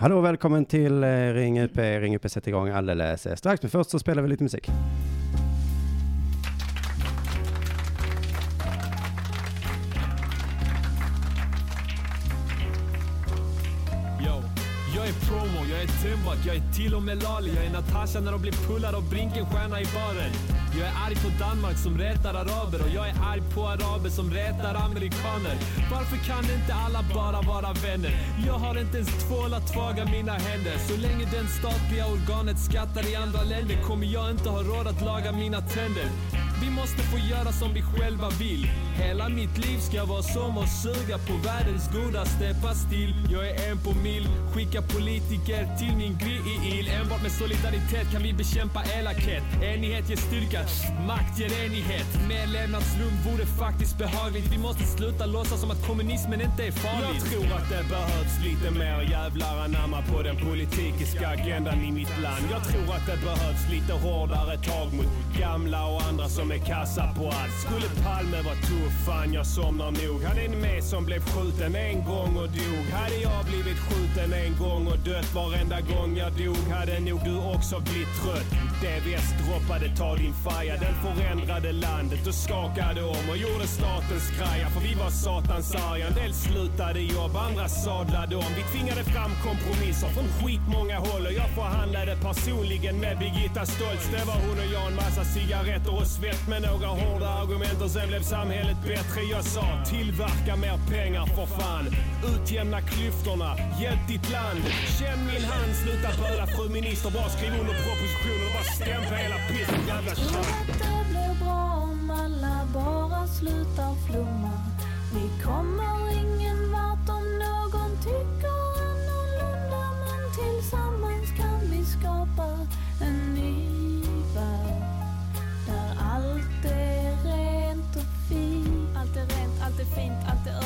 Hallå och välkommen till eh, Ring UP. Ring UP sätter igång alldeles eh, strax, men först så spelar vi lite musik. Timbuk, jag är till och med Lali. Jag är Natasha när de blir pullade av Brinkenstjärna i baren. Jag är arg på Danmark som rätar araber Och jag är arg på araber som rätar amerikaner. Varför kan inte alla bara vara vänner? Jag har inte ens tvål att tvaga mina händer. Så länge den statliga organet skattar i andra länder Kommer jag inte ha råd att laga mina tänder vi måste få göra som vi själva vill. Hela mitt liv ska vara som att suga på världens godaste pastill Jag är en på mil, skicka politiker till min grill Enbart med solidaritet kan vi bekämpa elakhet. Enighet ger styrka, makt ger enighet. Mer levnadsrum vore faktiskt behagligt. Vi måste sluta låtsas som att kommunismen inte är farlig. Jag tror att det behövs lite mer jävlar anamma på den politiska agendan i mitt land. Jag tror att det behövs lite hårdare tag mot gamla och andra som är kassa på allt. Skulle Palme vara tuff, fan jag somnar nog. Han är en med som blev skjuten en gång och dog. Hade jag blivit skjuten en gång och dött varenda gång jag dog Hade nog du också blivit trött. Dvs droppade ta din faja Den förändrade landet. Och skakade om och gjorde statens kraja. För vi var satans arga. En del slutade jobb, andra sadlade om. Vi tvingade fram kompromisser från skitmånga håll och jag förhandlade personligen med Birgitta Stoltz. Det var hon och jag, en massa cigaretter och svett med några hårda argument och sen blev samhället bättre. Jag sa tillverka mer pengar för fan. Utjämna klyftorna, hjälp ditt land. Känn min hand, sluta böla fru minister. Bara skriv under propositionen och bara stämpla hela pissen. Jävla tjat. Det blir bra om alla bara slutar flumma. Vi kommer ingen vart om någon tycker annorlunda. Men tillsammans kan vi skapa en ny värld. Allt är rent och fint. Allt är rent, allt är fint, allt är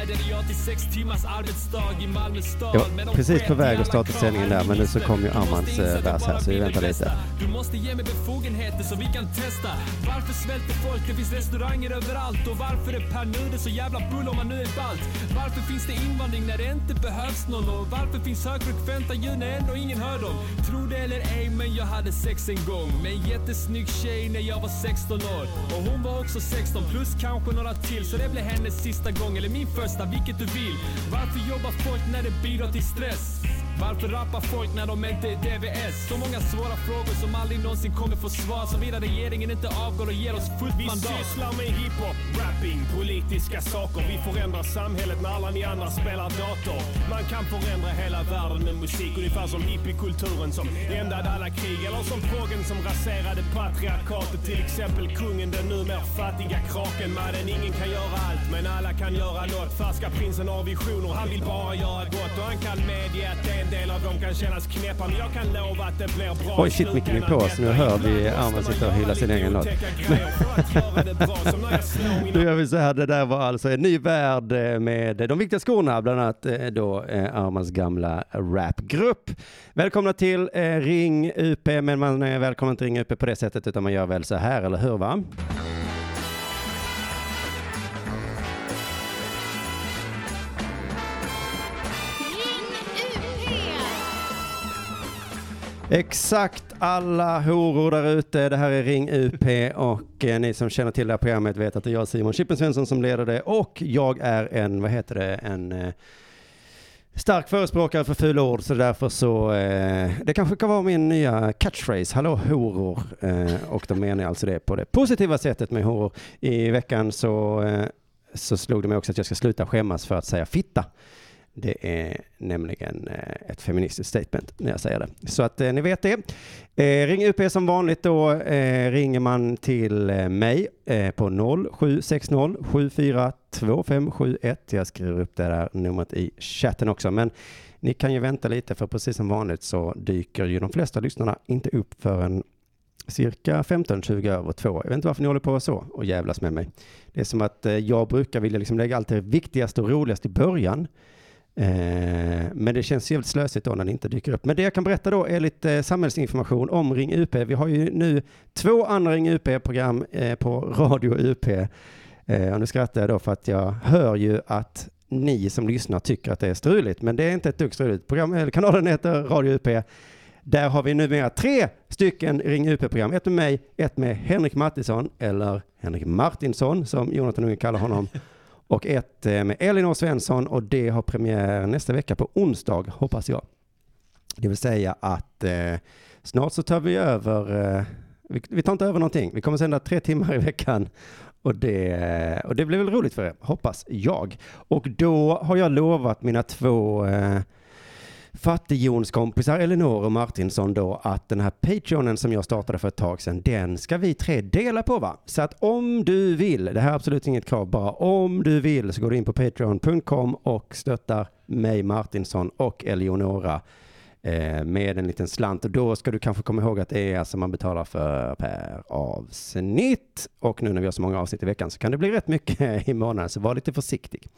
vädjade jag till sex timmars arbetsdag i Malmö stad. Jag var Men de precis på väg att starta sändningen där, men nu så kom ju Armands, inse eh, vers här, bara så vi väntar lite. Du måste ge mig befogenheter så vi kan testa. Varför svälter folk? Det finns restauranger överallt. Och varför är Pär Nuder så jävla bull om man nu är balt? Varför finns det invandring när det inte behövs någon? Och varför finns högfrekventa ljud när ändå ingen hör dem? Tro det eller ej, men jag hade sex en gång med en jättesnygg tjej när jag var 16 år. Och hon var också 16 plus kanske några till. Så det blir hennes sista gång, eller min första, vilket du vill. Varför jobbar folk när det bidrar till stress? Varför rappar folk när de inte är DVS? Så många svåra frågor som aldrig någonsin kommer få svar Såvida regeringen inte avgår och ger oss fullt Vi mandat sysslar med hiphop, rapping, politiska saker. Vi förändrar samhället när alla ni andra spelar dator. Man kan förändra hela världen med musik. Ungefär som hippiekulturen som ändade alla krig. Eller som proggen som raserade patriarkatet. Till exempel kungen, den numera fattiga kraken. Mannen, ingen kan göra allt, men alla kan göra något. Färska prinsen har visioner, han vill bara göra gott. Och han kan medge att en del av dem kan kännas knäppa. Men jag kan lova att det blir bra Oj, shit, micken är på, så nu hör vi Ibland Arman måste sitta och hylla sin egen låt. Då gör vi så här, det där var alltså en ny värld eh, med de viktiga skorna, bland annat eh, då eh, Armans gamla rapgrupp. Välkomna till Ring UP, men man är välkommen till Ring UP på det sättet, utan man gör väl så här, eller hur va? Exakt alla horor där ute. Det här är Ring UP och eh, ni som känner till det här programmet vet att det är jag Simon Chippen Svensson som leder det och jag är en, vad heter det, en eh, stark förespråkare för fula ord så därför så, eh, det kanske kan vara min nya catchphrase, hallå horor. Eh, och då menar jag alltså det på det positiva sättet med horor. I veckan så, eh, så slog det mig också att jag ska sluta skämmas för att säga fitta. Det är nämligen eh, ett feministiskt statement när jag säger det. Så att eh, ni vet det. Eh, ring UP som vanligt då eh, ringer man till eh, mig eh, på 0760 742571. Jag skriver upp det där numret i chatten också. Men ni kan ju vänta lite för precis som vanligt så dyker ju de flesta lyssnarna inte upp förrän cirka 15-20 över två. Jag vet inte varför ni håller på så och jävlas med mig. Det är som att eh, jag brukar vilja liksom lägga allt det viktigaste och roligaste i början. Eh, men det känns jävligt slösigt då när det inte dyker upp. Men det jag kan berätta då är lite eh, samhällsinformation om Ring UP. Vi har ju nu två andra Ring UP-program eh, på Radio UP. Eh, och nu skrattar jag då för att jag hör ju att ni som lyssnar tycker att det är struligt. Men det är inte ett dugg struligt. Program, eller kanalen heter Radio UP. Där har vi numera tre stycken Ring UP-program. Ett med mig, ett med Henrik Mattisson, eller Henrik Martinsson som Jonathan Unge kallar honom. Och ett eh, med Elinor Svensson och det har premiär nästa vecka på onsdag, hoppas jag. Det vill säga att eh, snart så tar vi över, eh, vi, vi tar inte över någonting, vi kommer sända tre timmar i veckan och det, eh, och det blir väl roligt för er, hoppas jag. Och då har jag lovat mina två eh, fattighjonskompisar, Elinor och Martinsson då att den här Patreonen som jag startade för ett tag sedan, den ska vi tre dela på va? Så att om du vill, det här är absolut inget krav, bara om du vill så går du in på patreon.com och stöttar mig Martinsson och Eleonora eh, med en liten slant och då ska du kanske komma ihåg att det är alltså man betalar för per avsnitt och nu när vi har så många avsnitt i veckan så kan det bli rätt mycket i månaden så var lite försiktig.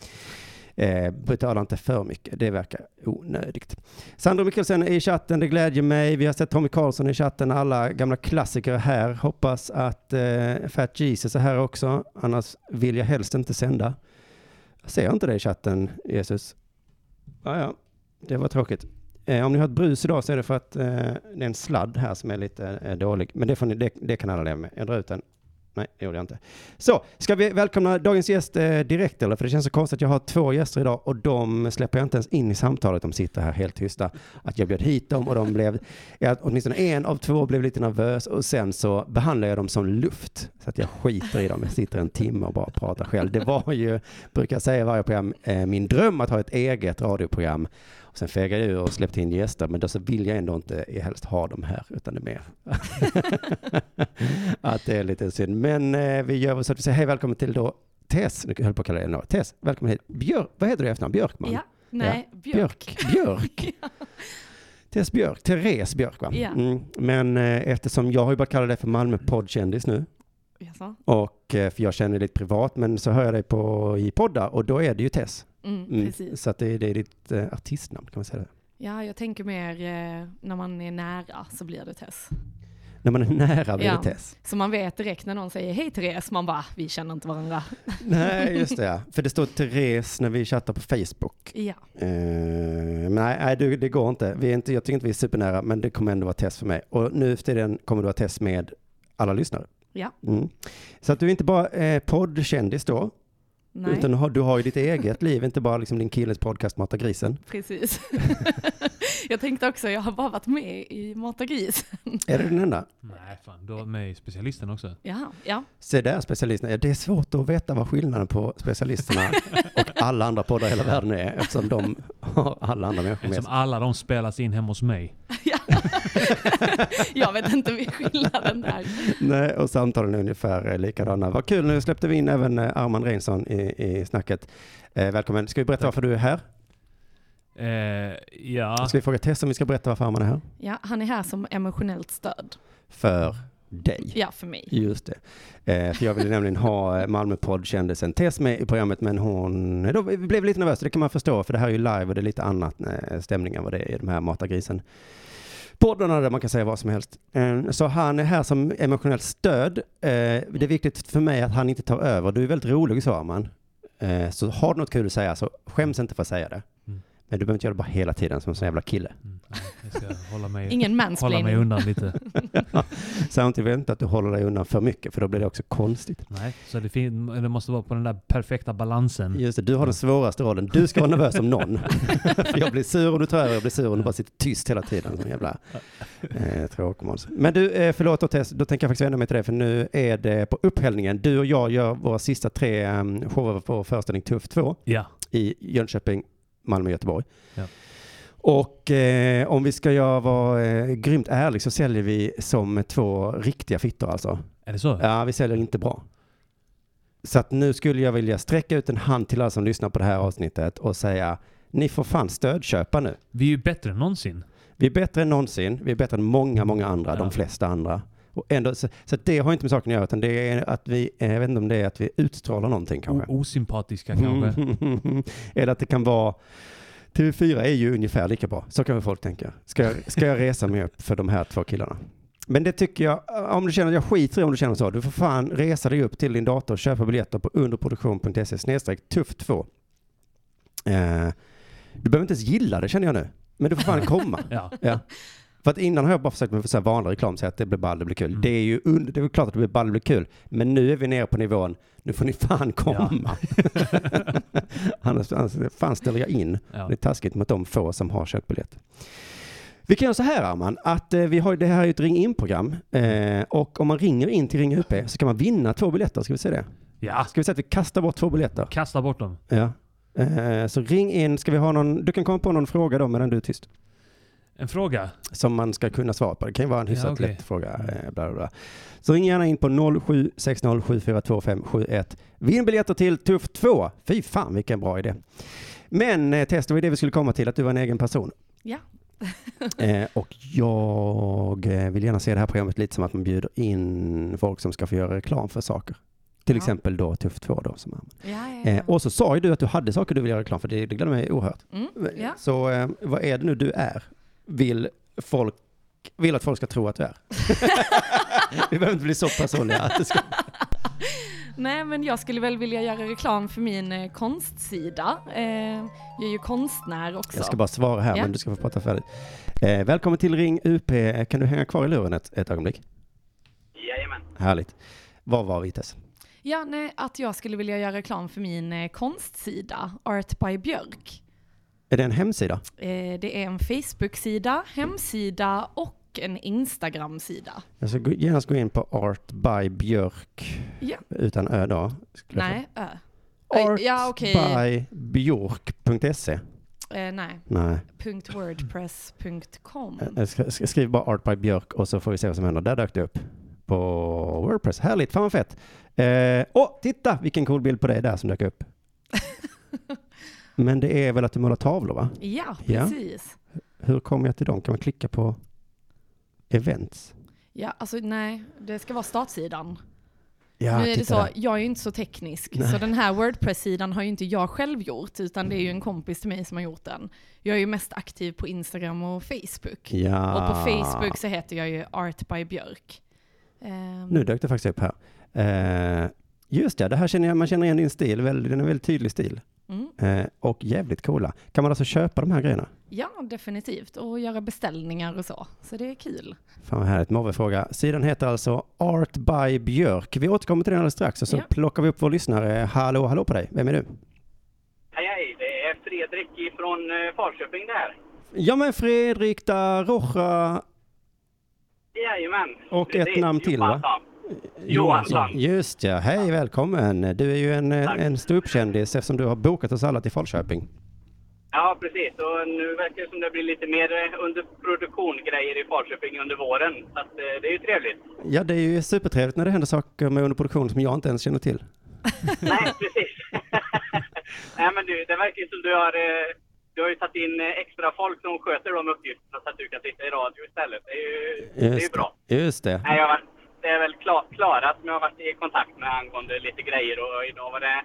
Eh, betala inte för mycket, det verkar onödigt. Sandro Mikkelsen är i chatten, det glädjer mig. Vi har sett Tommy Karlsson i chatten, alla gamla klassiker här. Hoppas att eh, Fat Jesus är här också, annars vill jag helst inte sända. Jag ser inte det i chatten, Jesus. Ja, ja, det var tråkigt. Eh, om ni har ett brus idag så är det för att eh, det är en sladd här som är lite eh, dålig. Men det, får ni, det, det kan alla leva med. Jag drar ut den. Nej, det gjorde jag inte. Så, ska vi välkomna dagens gäst eh, direkt eller? För det känns så konstigt att jag har två gäster idag och de släpper jag inte ens in i samtalet. De sitter här helt tysta. Att jag bjöd hit dem och de blev, ja, åtminstone en av två blev lite nervös och sen så behandlar jag dem som luft. Så att jag skiter i dem. Jag sitter en timme och bara pratar själv. Det var ju, brukar jag säga i varje program, eh, min dröm att ha ett eget radioprogram. Och sen fegade jag ur och släppte in gäster, men då så vill jag ändå inte helst ha dem här, utan det är mer att det är lite synd. Men eh, vi gör så att vi säger hej välkommen till då Tess, nu höll jag på att kalla dig något. Tess, välkommen hit. Björk, vad heter du i efternamn? Björkman? Ja, nej, Björk. Björk. Björk. Tess Björk, Therese Björk va? Ja. Mm. Men eh, eftersom jag har ju bara kallat dig för Malmö poddkändis nu, Jaså? och eh, för jag känner dig lite privat, men så hör jag dig på, i poddar och då är det ju Tess. Mm, Mm. Precis. Så att det, är- det är ditt eh, artistnamn kan man säga det. Ja, jag tänker mer eh, när man är nära så blir det Tess. När man är nära blir Ja. det Tess. Så man vet direkt när någon säger hej Therese, man bara, vi känner inte varandra. Nej, just det ja. För det står Therese när vi chattar på Facebook. Ja, Eh, men nej, nej det, det går inte. Vi är inte. Jag tycker inte vi är supernära, men det kommer ändå vara test för mig. Och nu efter den kommer det vara test med alla lyssnare. ja, Mm. Så att du är inte bara eh, poddkändis då, nej, utan du har, du har ju ditt eget liv, inte bara liksom din killes podcast Mata grisen. precis. jag tänkte också, jag har bara varit med i Mata gris. Är det den enda? Nej, fan. Du har med i specialisten också. Jaha, ja, Se där specialisterna. Ja, det är svårt att veta vad skillnaden på specialisterna och alla andra poddar i hela världen är, eftersom de har alla andra människor med Eftersom sig. alla de spelas in hemma hos mig. jag vet inte vad skillnaden där. Nej, och samtalen är ungefär eh, likadana. Vad kul, nu släppte vi in även eh, Arman Reinsson i, i snacket. Eh, välkommen. Ska vi berätta varför du är här? Eh, ja, Ska vi fråga Tess om vi ska berätta varför Arman är här? Ja, han är här som emotionellt stöd. För dig. Ja, för mig. Just det. Eh, för jag ville nämligen ha eh, Malmö podd-kändisen Tess med i programmet, men hon då blev lite nervös. Det kan man förstå, för det här är ju live och det är lite annat stämning än vad det är i de här Mata grisen poddarna där man kan säga vad som helst. Ehm, så han är här som emotionellt stöd. Eh, det är viktigt för mig att han inte tar över. Du är väldigt rolig, sa man. Eh, så har du något kul att säga så skäms inte för att säga det. Men du behöver inte göra det bara hela tiden som en sån jävla kille. Mm, nej, jag ska hålla mig, Ingen hålla mig mansplaining. undan lite. Samtidigt vet jag inte att du håller dig undan för mycket, för då blir det också konstigt. Nej, så det, det måste vara på den där perfekta balansen. Just det, du har den svåraste rollen. Du ska vara nervös som någon. för jag blir sur och du tar över, jag blir sur och du bara sitter tyst hela tiden. Som jävla eh, tråkmåns. Men du, eh, förlåt då Tess, då tänker jag faktiskt vända mig till dig, för nu är det på upphällningen. Du och jag gör våra sista tre um, shower på föreställning Tuff 2 Ja. i Jönköping, Malmö och Göteborg. Ja. Och eh, om vi ska jag vara eh, grymt ärlig så säljer vi som två riktiga fittor alltså. Är det så? Ja, vi säljer inte bra. Så att nu skulle jag vilja sträcka ut en hand till alla som lyssnar på det här avsnittet och säga ni får fan stödköpa nu. Vi är ju bättre än någonsin. Vi är bättre än någonsin. Vi är bättre än många, många andra, Ja. de flesta andra. Och ändå, så, så det har inte med saken att göra, utan det är att vi, eh, jag vet inte om det är att vi utstrålar någonting kanske. O- osympatiska kanske. Eller att det kan vara TV4 är ju ungefär lika bra. Så kan väl folk tänka. Ska jag, ska jag resa mig upp för de här två killarna? Men det tycker jag, om du känner, jag skiter i om du känner så, du får fan resa dig upp till din dator och köpa biljetter på underproduktion.se snedstreck tuff 2. Eh, du behöver inte ens gilla det känner jag nu. Men du får fan komma. Ja. Ja. För att innan har jag bara försökt med så här vanlig reklam, säga att det blir ball, det blir kul. Mm. Det är ju und- det är klart att det blir ball, det blir kul. Men nu är vi nere på nivån, nu får ni fan komma. annars, annars fan ställer jag in. Ja. Det är taskigt mot de få som har köpt biljett. Vi kan göra så här Arman, att eh, vi har, det här är ett ring in-program eh, och om man ringer in till Ring UP så kan man vinna två biljetter, ska vi se det? ja. Ska vi säga att vi kastar bort två biljetter? Kasta bort dem. Ja. Eh, så ring in, ska vi ha någon, du kan komma på någon fråga då medan du är tyst. En fråga. Som man ska kunna svara på. Det kan ju vara en hyfsat Ja, okej. lätt fråga. Eh, bla, bla, bla. Så ring gärna in på 0760742571. Vinn biljetter till Tuff 2. Fy fan vilken bra idé. Men eh, test var ju det vi skulle komma till, att du var en egen person. Ja. Eh, och jag vill gärna se det här programmet lite som att man bjuder in folk som ska få göra reklam för saker. Till Ja. exempel då Tuff 2 då. Som. Ja, ja, ja. Eh, och så sa ju du att du hade saker du vill göra reklam för, det, det gläder mig oerhört. Mm, ja. Så eh, vad är det nu du är? Vill folk vill att folk ska tro att du är? Vi behöver inte bli så personliga. Att det ska... Nej, men jag skulle väl vilja göra reklam för min eh, konstsida. Eh, jag är ju konstnär också. Jag ska bara svara här, Ja. men du ska få prata färdigt. Eh, välkommen till Ring UP. Kan du hänga kvar i luren ett, ett ögonblick? Jajamän. Härligt. Vad var Vites? Ja, nej, att jag skulle vilja göra reklam för min eh, konstsida, Art by Björk. Är det en hemsida? Eh, det är en Facebook-sida, hemsida och en Instagram-sida. Jag ska genast gå in på Art by Björk Ja. utan ö då. Nej, ö. få. Art Ja, okej. by Björk.se. Eh, nej, Nej, .wordpress.com. ska, ska skriv bara Art by Björk och så får vi se vad som händer. Där dök det upp på Wordpress. Härligt, fan vad fett. Eh, åh, titta vilken cool bild på dig där som dök upp. Men det är väl att du målar tavlor va? Ja, Ja. precis. Hur kommer jag till dem? Kan man klicka på events? Ja, alltså nej, det ska vara startsidan. Ja, nu är det så, där. jag är ju inte så teknisk, Nej. så den här Wordpress-sidan har ju inte jag själv gjort, utan det är ju en kompis till mig som har gjort den. Jag är ju mest aktiv på Instagram och Facebook. Ja. Och på Facebook så heter jag ju Art by Björk. Ehm, Nu dök det faktiskt upp här. Eh, just det, det här känner jag, man känner igen din stil. Den är en väldigt tydlig stil. mm, Eh, och jävligt coola. Kan man alltså köpa de här grejerna? ja, definitivt. Och göra beställningar och så. Så det är kul. Fan vad härligt. Morve-fråga. Sidan heter alltså Art by Björk. Vi återkommer till den alldeles strax och så Ja. plockar vi upp vår lyssnare. Hallå, hallå på dig. Vem är du? Hej, hej. Det är Fredrik ifrån eh, Falköping det här. Ja men Fredrik da Rocha Jajamän. och ett namn till va? Johansson. Just ja, hej välkommen. Du är ju en, eh, Tack. en ståuppkändis eftersom du har bokat oss alla till Falköping. Ja, precis. Och nu verkar det som det blir lite mer eh, under produktion-grejer i Falköping under våren. Så att, eh, det är ju trevligt. Ja, det är ju supertrevligt när det händer saker med underproduktion som jag inte ens känner till. Nej, precis. Nej, men du, det verkar ju som du har... Du har ju tagit in extra folk som sköter de uppgifterna så att du kan sitta i radio istället. Det är ju, det är ju bra. Just det. Nej, jag det är väl Kla- Klara som jag har varit i kontakt med angående lite grejer och idag var det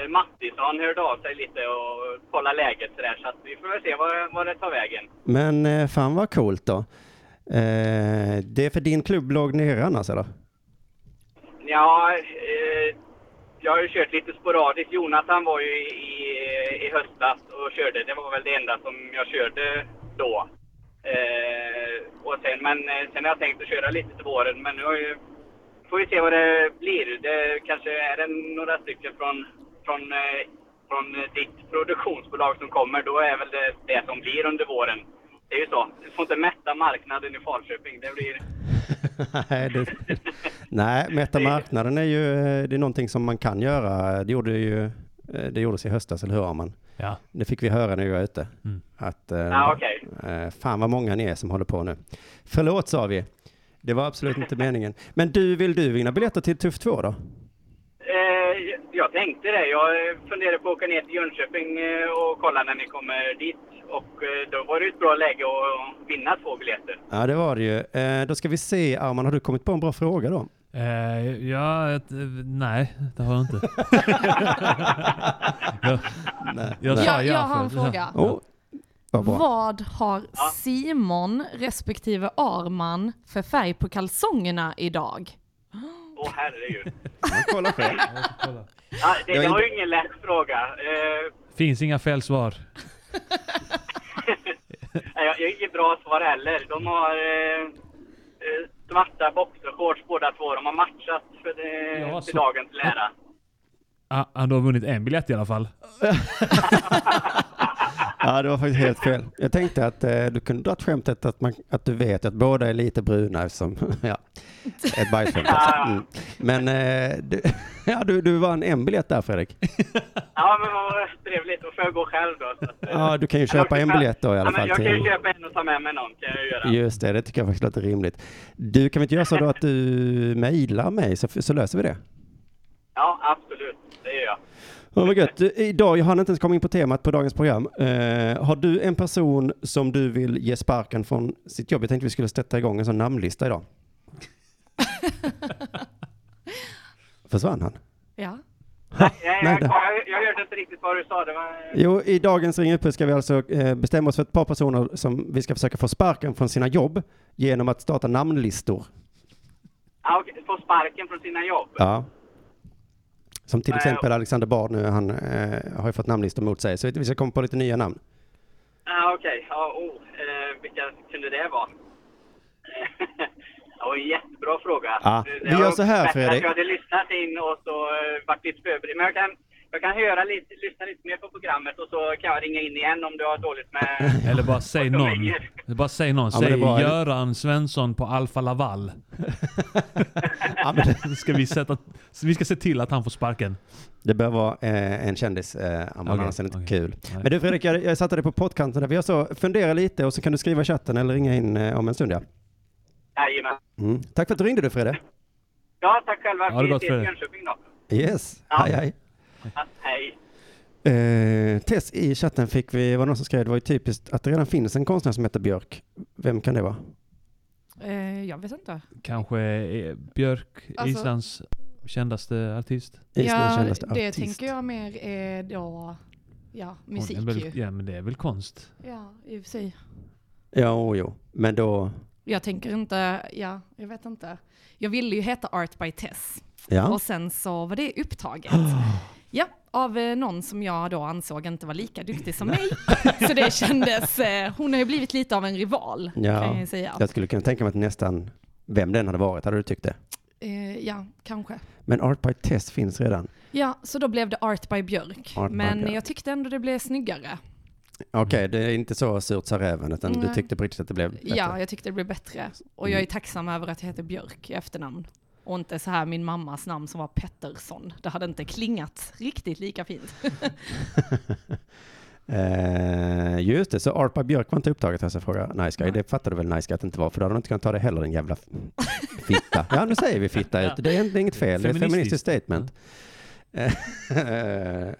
eh, Mattisson hörde av sig lite och kolla läget sådär så att vi får väl se vad, vad det tar vägen. Men eh, fan vad coolt då. Eh, det är för din klubb låg nere annars eller? Ja, eh, jag har ju kört lite sporadiskt. Jonathan var ju i, i, i höstas och körde. Det var väl det enda som jag körde då. Eh, och sen, men eh, sen har jag tänkt att köra lite till våren, men nu har ju, får vi se vad det blir. Det kanske är det några stycken från, från, eh, från ditt produktionsbolag som kommer. Då är väl det det som blir under våren. Det är ju så. Du får inte mätta marknaden i Falköping. Det blir... nej, det, nej, mätta marknaden är ju eh, det är någonting som man kan göra. Det gjorde ju eh, det gjordes i höstas, eller hur Arman? Ja. Det fick vi höra när vi var ute. Mm. Att, eh, Ja, okej. eh, fan vad många ni är som håller på nu. Förlåt sa vi. Det var absolut inte meningen. Men du, vill du vinna biljetter till Tuff 2 då? Eh, jag tänkte det. Jag funderade på att åka ner till Jönköping eh, och kolla när ni kommer dit. Och eh, då var det ett bra läge att vinna två biljetter. Ja, det var det ju. Eh, då ska vi se, Arman, har du kommit på en bra fråga då? Eh, ja, ett, eh, nej, det har jag inte. jag, Nej. jag Jag- ja jag har en fråga. Oh, vad. Vad har. Simon respektive Arman för färg på kalsongerna idag? Åh herregud. Kolla själv. Ja, det, det var inte- ju ingen lätt fråga. Eh, Finns inga fel svar. Nej, jag jag har inget bra svar heller. De har eh, svarta boxershorts båda två. De har matchat för det, Ja, till så- dagens lära. Ah, du har vunnit en biljett i alla fall. Ja, det var faktiskt helt fel. Jag tänkte att eh, du kunde dra skämtet att, man, att du vet att båda är lite bruna eftersom, ja, ett bajsskämt alltså. mm. Men eh, du, ja, du, du vann en biljett där Fredrik. Ja, men vad trevligt. Då får jag gå själv då. Så eh, Ja, du kan ju köpa en biljett då i alla ja, men fall Jag kan ju köpa en och ta med mig någon. Kan jag göra. Just det, det tycker jag faktiskt låter rimligt. Du, kan vi inte göra så då att du mejlar mig så, så löser vi det? Ja, absolut. Ja, vad gött. Idag, jag hann inte ens komma in på temat på dagens program. Eh, har du en person som du vill ge sparken från sitt jobb? Jag tänkte vi skulle sätta igång en sån namnlista idag. Försvann han? Ja. Nej, jag, jag, jag hörde inte riktigt vad du sa. Det var... Jo, i dagens Ring upp ska vi alltså eh, bestämma oss för ett par personer som vi ska försöka få sparken från sina jobb genom att starta namnlistor. Ja, okej. Få sparken från sina jobb. Ja. Som till Nej, exempel Alexander Bard nu, han eh, har ju fått namnlistor mot sig. Så vi ska komma på lite nya namn. Ja, okej. Ja, oh. eh, vilka kunde det vara? Ja, en jättebra fråga. Det- vi gör så här, Fredrik. Jag hade lyssnat in och så eh, varit lite förberedd. Men jag kan, jag kan höra lite, lyssna lite mer på programmet och så kan jag ringa in igen om du har dåligt med... Eller bara säg någon. Bara säg någon. Ja, Säg var- Göran Svensson på Alfa Laval. Ja, men ska vi, sätta, vi ska se till att han får sparken. det bör vara eh, en kändis, eh, annars är det inte okej. kul. Nej. Men du Fredrik, jag, jag satte dig på poddkanten där. Vi gör så, fundera lite och så kan du skriva i chatten eller ringa in eh, om en stund ja. Jajamän. Mm. Tack för att du ringde du Fredrik. Ja, tack själva. Ja, det i Fredrik. Yes, Ja. hej hej. Hej. Eh, Tess, i chatten fick vi, var någon som skrev, det var ju typiskt att det redan finns en konstnär som heter Björk. Vem kan det vara? Eh, jag vet inte. Kanske eh, Björk, Alltså- Islands kändaste artist. Islands ja, kändaste det artist. tänker jag mer är då, ja, musik väl, ju. Ja men det är väl konst. Ja, i och för sig. Ja, jo, men då, Jag tänker inte, ja, jag vet inte. Jag ville ju heta Art by Tess. ja. Och sen så var det upptaget. Ja, av eh, någon som jag då ansåg inte var lika duktig som mig. Så det kändes, eh, hon har ju blivit lite av en rival, kan jag ju säga. Jag skulle kunna tänka mig att nästan vem den hade varit, hade du tyckt det? Eh, ja, kanske. Men Art by Test finns redan. Ja, så då blev det Art by Björk. Art by Men Björk. jag tyckte ändå det blev snyggare. Okej, det är inte så surt sa räven, utan du Nej. tyckte på riktigt att det blev bättre. Ja, jag tyckte det blev bättre. Och jag är Mm. tacksam över att jag heter Björk i efternamn. Och inte så här min mammas namn som var Pettersson. Det hade inte klingat riktigt lika fint. Eh, just det, så by Björk var inte upptaget här, så jag frågar Nice Guy. Nej. Det fattade väl Nice Guy att det inte var, för då hade de inte kunnat ta det heller, den jävla fitta. Ja, nu säger vi fitta ut. Det är, det är inget fel, det är ett feministiskt statement. Eh,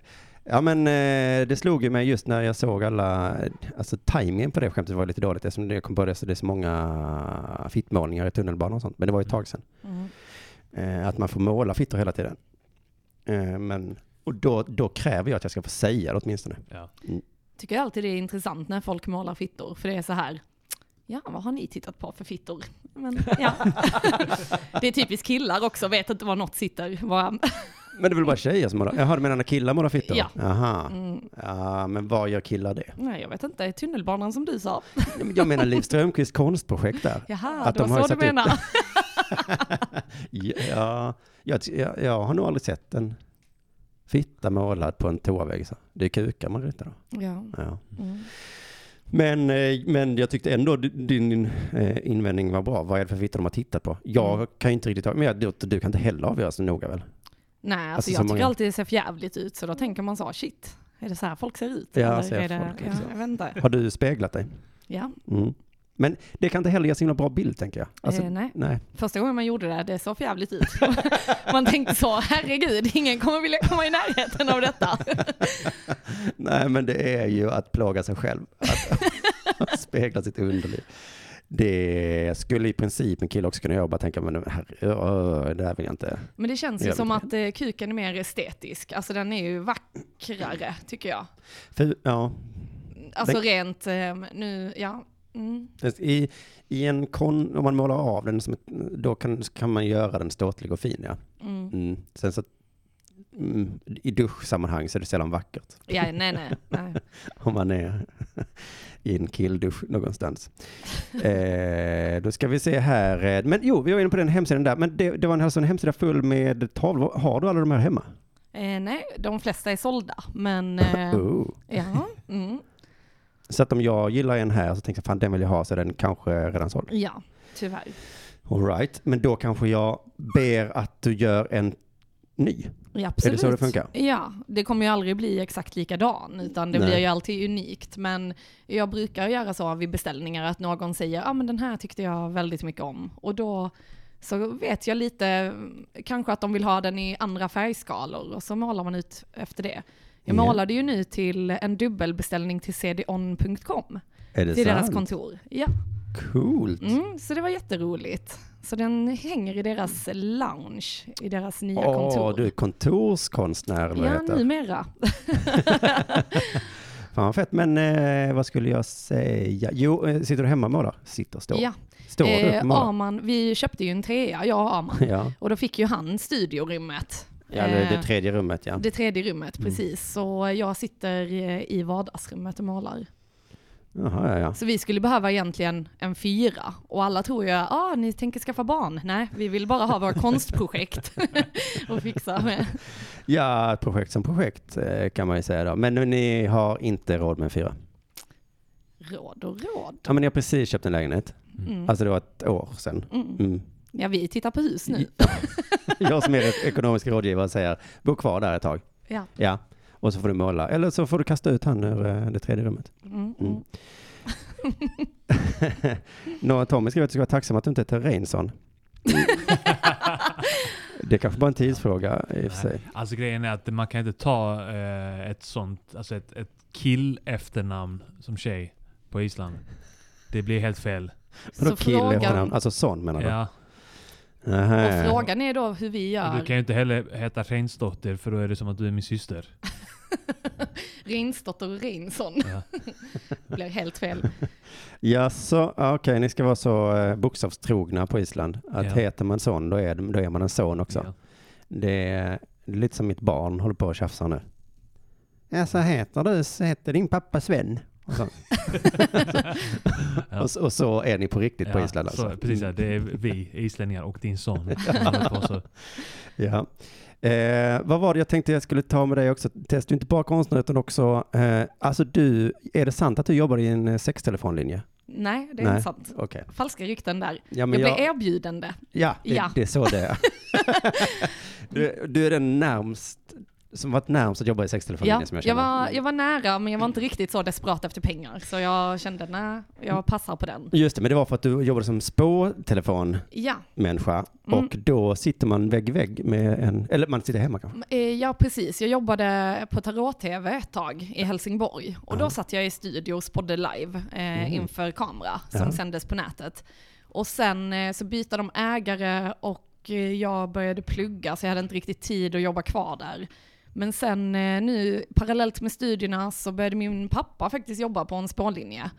ja, men eh, det slog ju mig just när jag såg alla, alltså tajmingen på det skämtet var lite dåligt, eftersom jag kom på det, så det är så många fittmålningar i tunnelbanan och sånt, men det var ju ett tag sedan. Mm. Eh, att man får måla fittor hela tiden. Eh, men, och då, då kräver jag att jag ska få säga det åtminstone. Ja. Tycker alltid det är intressant när folk målar fittor, för det är så här, ja vad har ni tittat på för fittor? Men, ja. det är typiskt killar också, vet inte var något sitter. Men det är väl bara tjejer som målar? Jaha, du menar när killar målar fittor? Ja. Jaha. Mm, Ja, men vad gör killar det? nej, jag vet inte, tunnelbanan som du sa. Jag menar Liv Strömquists konstprojekt där. Jaha, Att det de var har så du upp- menar. Ja, jag, jag, jag har nog aldrig sett en fitta målad på en toavägg. Så. Det är kukar man ritar då. ja. Ja. Mm. Men, eh, men jag tyckte ändå di- din, eh, invändning var bra. Vad är det för fittor de har tittat på? Jag Mm. kan ju inte riktigt, men jag, du, kan inte heller avgöra så noga väl? Nej, alltså, Alltså, så jag tycker många- alltid det ser jävligt ut, så då tänker man så, shit, är det så här folk ser ut? Ja, Eller ser är det, folk ja, inte. Har du speglat dig? Ja, Mm. Men det kan inte heller ge så himla bra bild tänker jag. Alltså, eh, nej. nej. Första gången man gjorde det, det såg för jävligt ut. man tänkte så, herregud, ingen kommer vilja komma i närheten av detta. nej, men det är ju att plåga sig själv. Att, spegla sitt underliv. Det skulle i princip en kille också kunna göra och bara tänka, men herre, det här vill jag inte. Men det känns ju som att eh, kuken är mer estetisk. Alltså den är ju vackrare, tycker jag. För, ja, Alltså Den- rent, eh, nu, ja. Mm. I, i en kon, om man målar av den, som då kan, kan man göra den ståtlig och fin. Ja. Mm. Mm. Sen så mm, i duschsammanhang så är det sällan vackert. Ja, nej, nej. nej. Om man är i en killdusch någonstans. Eh, då ska vi se här. eh, Men jo, vi var inne på den hemsidan där. Men det, det var en, alltså en hemsida full med tavlor. Har du alla de här hemma? Eh, nej, de flesta är sålda, men eh, Oh. ja, mm, Så att om jag gillar en här så tänker jag fan den vill jag ha så är den kanske redan såld. ja, tyvärr. All right. Men då kanske jag ber att du gör en ny. Ja, absolut. så det funkar? Ja, det kommer ju aldrig bli exakt likadan, utan det Nej. blir ju alltid unikt. Men jag brukar göra så vid beställningar att någon säger, ja ah, men den här tyckte jag väldigt mycket om. Och då så vet jag lite, kanske att de vill ha den i andra färgskalor och så målar man ut efter det. Jag Ja. målade ju nu till en dubbelbeställning till cdon.com, Är det till deras sant? kontor. Ja, Coolt. mm, så det var jätteroligt. Så den hänger i deras lounge, i deras nya Åh, kontor. du är kontorskonstnär eller ja, heter. numera. Fan vad fett. Men eh, vad skulle jag säga? Jo, eh, sitter du hemma och målar? Sitter, står. Ja. Står du Eh, målar? Arman, vi köpte ju en trea, jag och Arman. Ja, Och då fick ju han studiorummet. Ja det, det Eh, tredje rummet ja. Det tredje rummet, Mm. precis. Så jag sitter eh, i vardagsrummet och målar. Jaha, ja, ja. Så vi skulle behöva egentligen en fyra. Och alla tror ju, ah, ni tänker skaffa barn. Nej, vi vill bara ha våra konstprojekt och fixa med. Ja, projekt som projekt eh, kan man ju säga då. Men ni har inte råd med en fyra? Råd och råd. Ja, men ni har precis köpt en lägenhet. Mm. Alltså det var ett år sedan. Mm. Ja, vi tittar på hus nu. Jag som är ekonomisk rådgivare säger, bo kvar där ett tag. Ja. Ja, och så får du måla. Eller så får du kasta ut han ur eh, det tredje rummet. Mm. Mm. Mm. Nå, Tommy skriver att du ska vara tacksam att du inte heter Reinsson. det är kanske bara en tidsfråga i och för sig. Alltså grejen är att man kan inte ta eh, ett sånt, alltså ett, ett kill efternamn som tjej på Island. Det blir helt fel. Vadå Så kill frågan- efternamn? Alltså sån menar du? Ja. Nähä. Och frågan är då hur vi Och gör. du kan ju inte heller heta Reinsdotter för då är det som att du är min syster. Reinsdotter och Reinsson. Ja. blir helt fel. Ja, så okej, ni ska vara så eh, bokstavstrogna på Island. Att Ja. heter man son, då är, det- då är man en son också. Ja. Det, är, det är lite som mitt barn håller på att tjafsa nu. Ja, så heter du, så heter din pappa Sven. Och så, Ja. och, så- och så är ni på riktigt på Island alltså. så, precis, ja, det är vi islänningar och din son. Ja. Eh, vad var det jag tänkte jag skulle ta med dig också? Test, du är inte bara konstnär utan också, eh, alltså du, är det sant att du jobbar i en eh, sextelefonlinje? Nej, det är Nej. inte sant. Okej. Falska rykten där. Ja, men jag jag, blev erbjuden det. ja, det, Ja. det är så det är. du, du är den närmst, som varit närmst att jobba i sextelefonlinjen Ja, som jag jag, känner. var, jag var nära, men jag var inte riktigt så desperat efter pengar. Så jag kände, nej, jag passar på den. Just det, men det var för att du jobbade som spårtelefonmänniska Ja, Mm. och då sitter man vägg i vägg med en, eller man sitter hemma kanske. Eh, ja precis. Jag jobbade på Tarot-TV ett tag i Helsingborg. Och då Ja. satt jag i studio och spådde live eh, Mhm. inför kamera som Ja. sändes på nätet. Och sen eh, så bytte de ägare och eh, jag började plugga så jag hade inte riktigt tid att jobba kvar där. Men sen eh, nu parallellt med studierna så började min pappa faktiskt jobba på en spårlinje.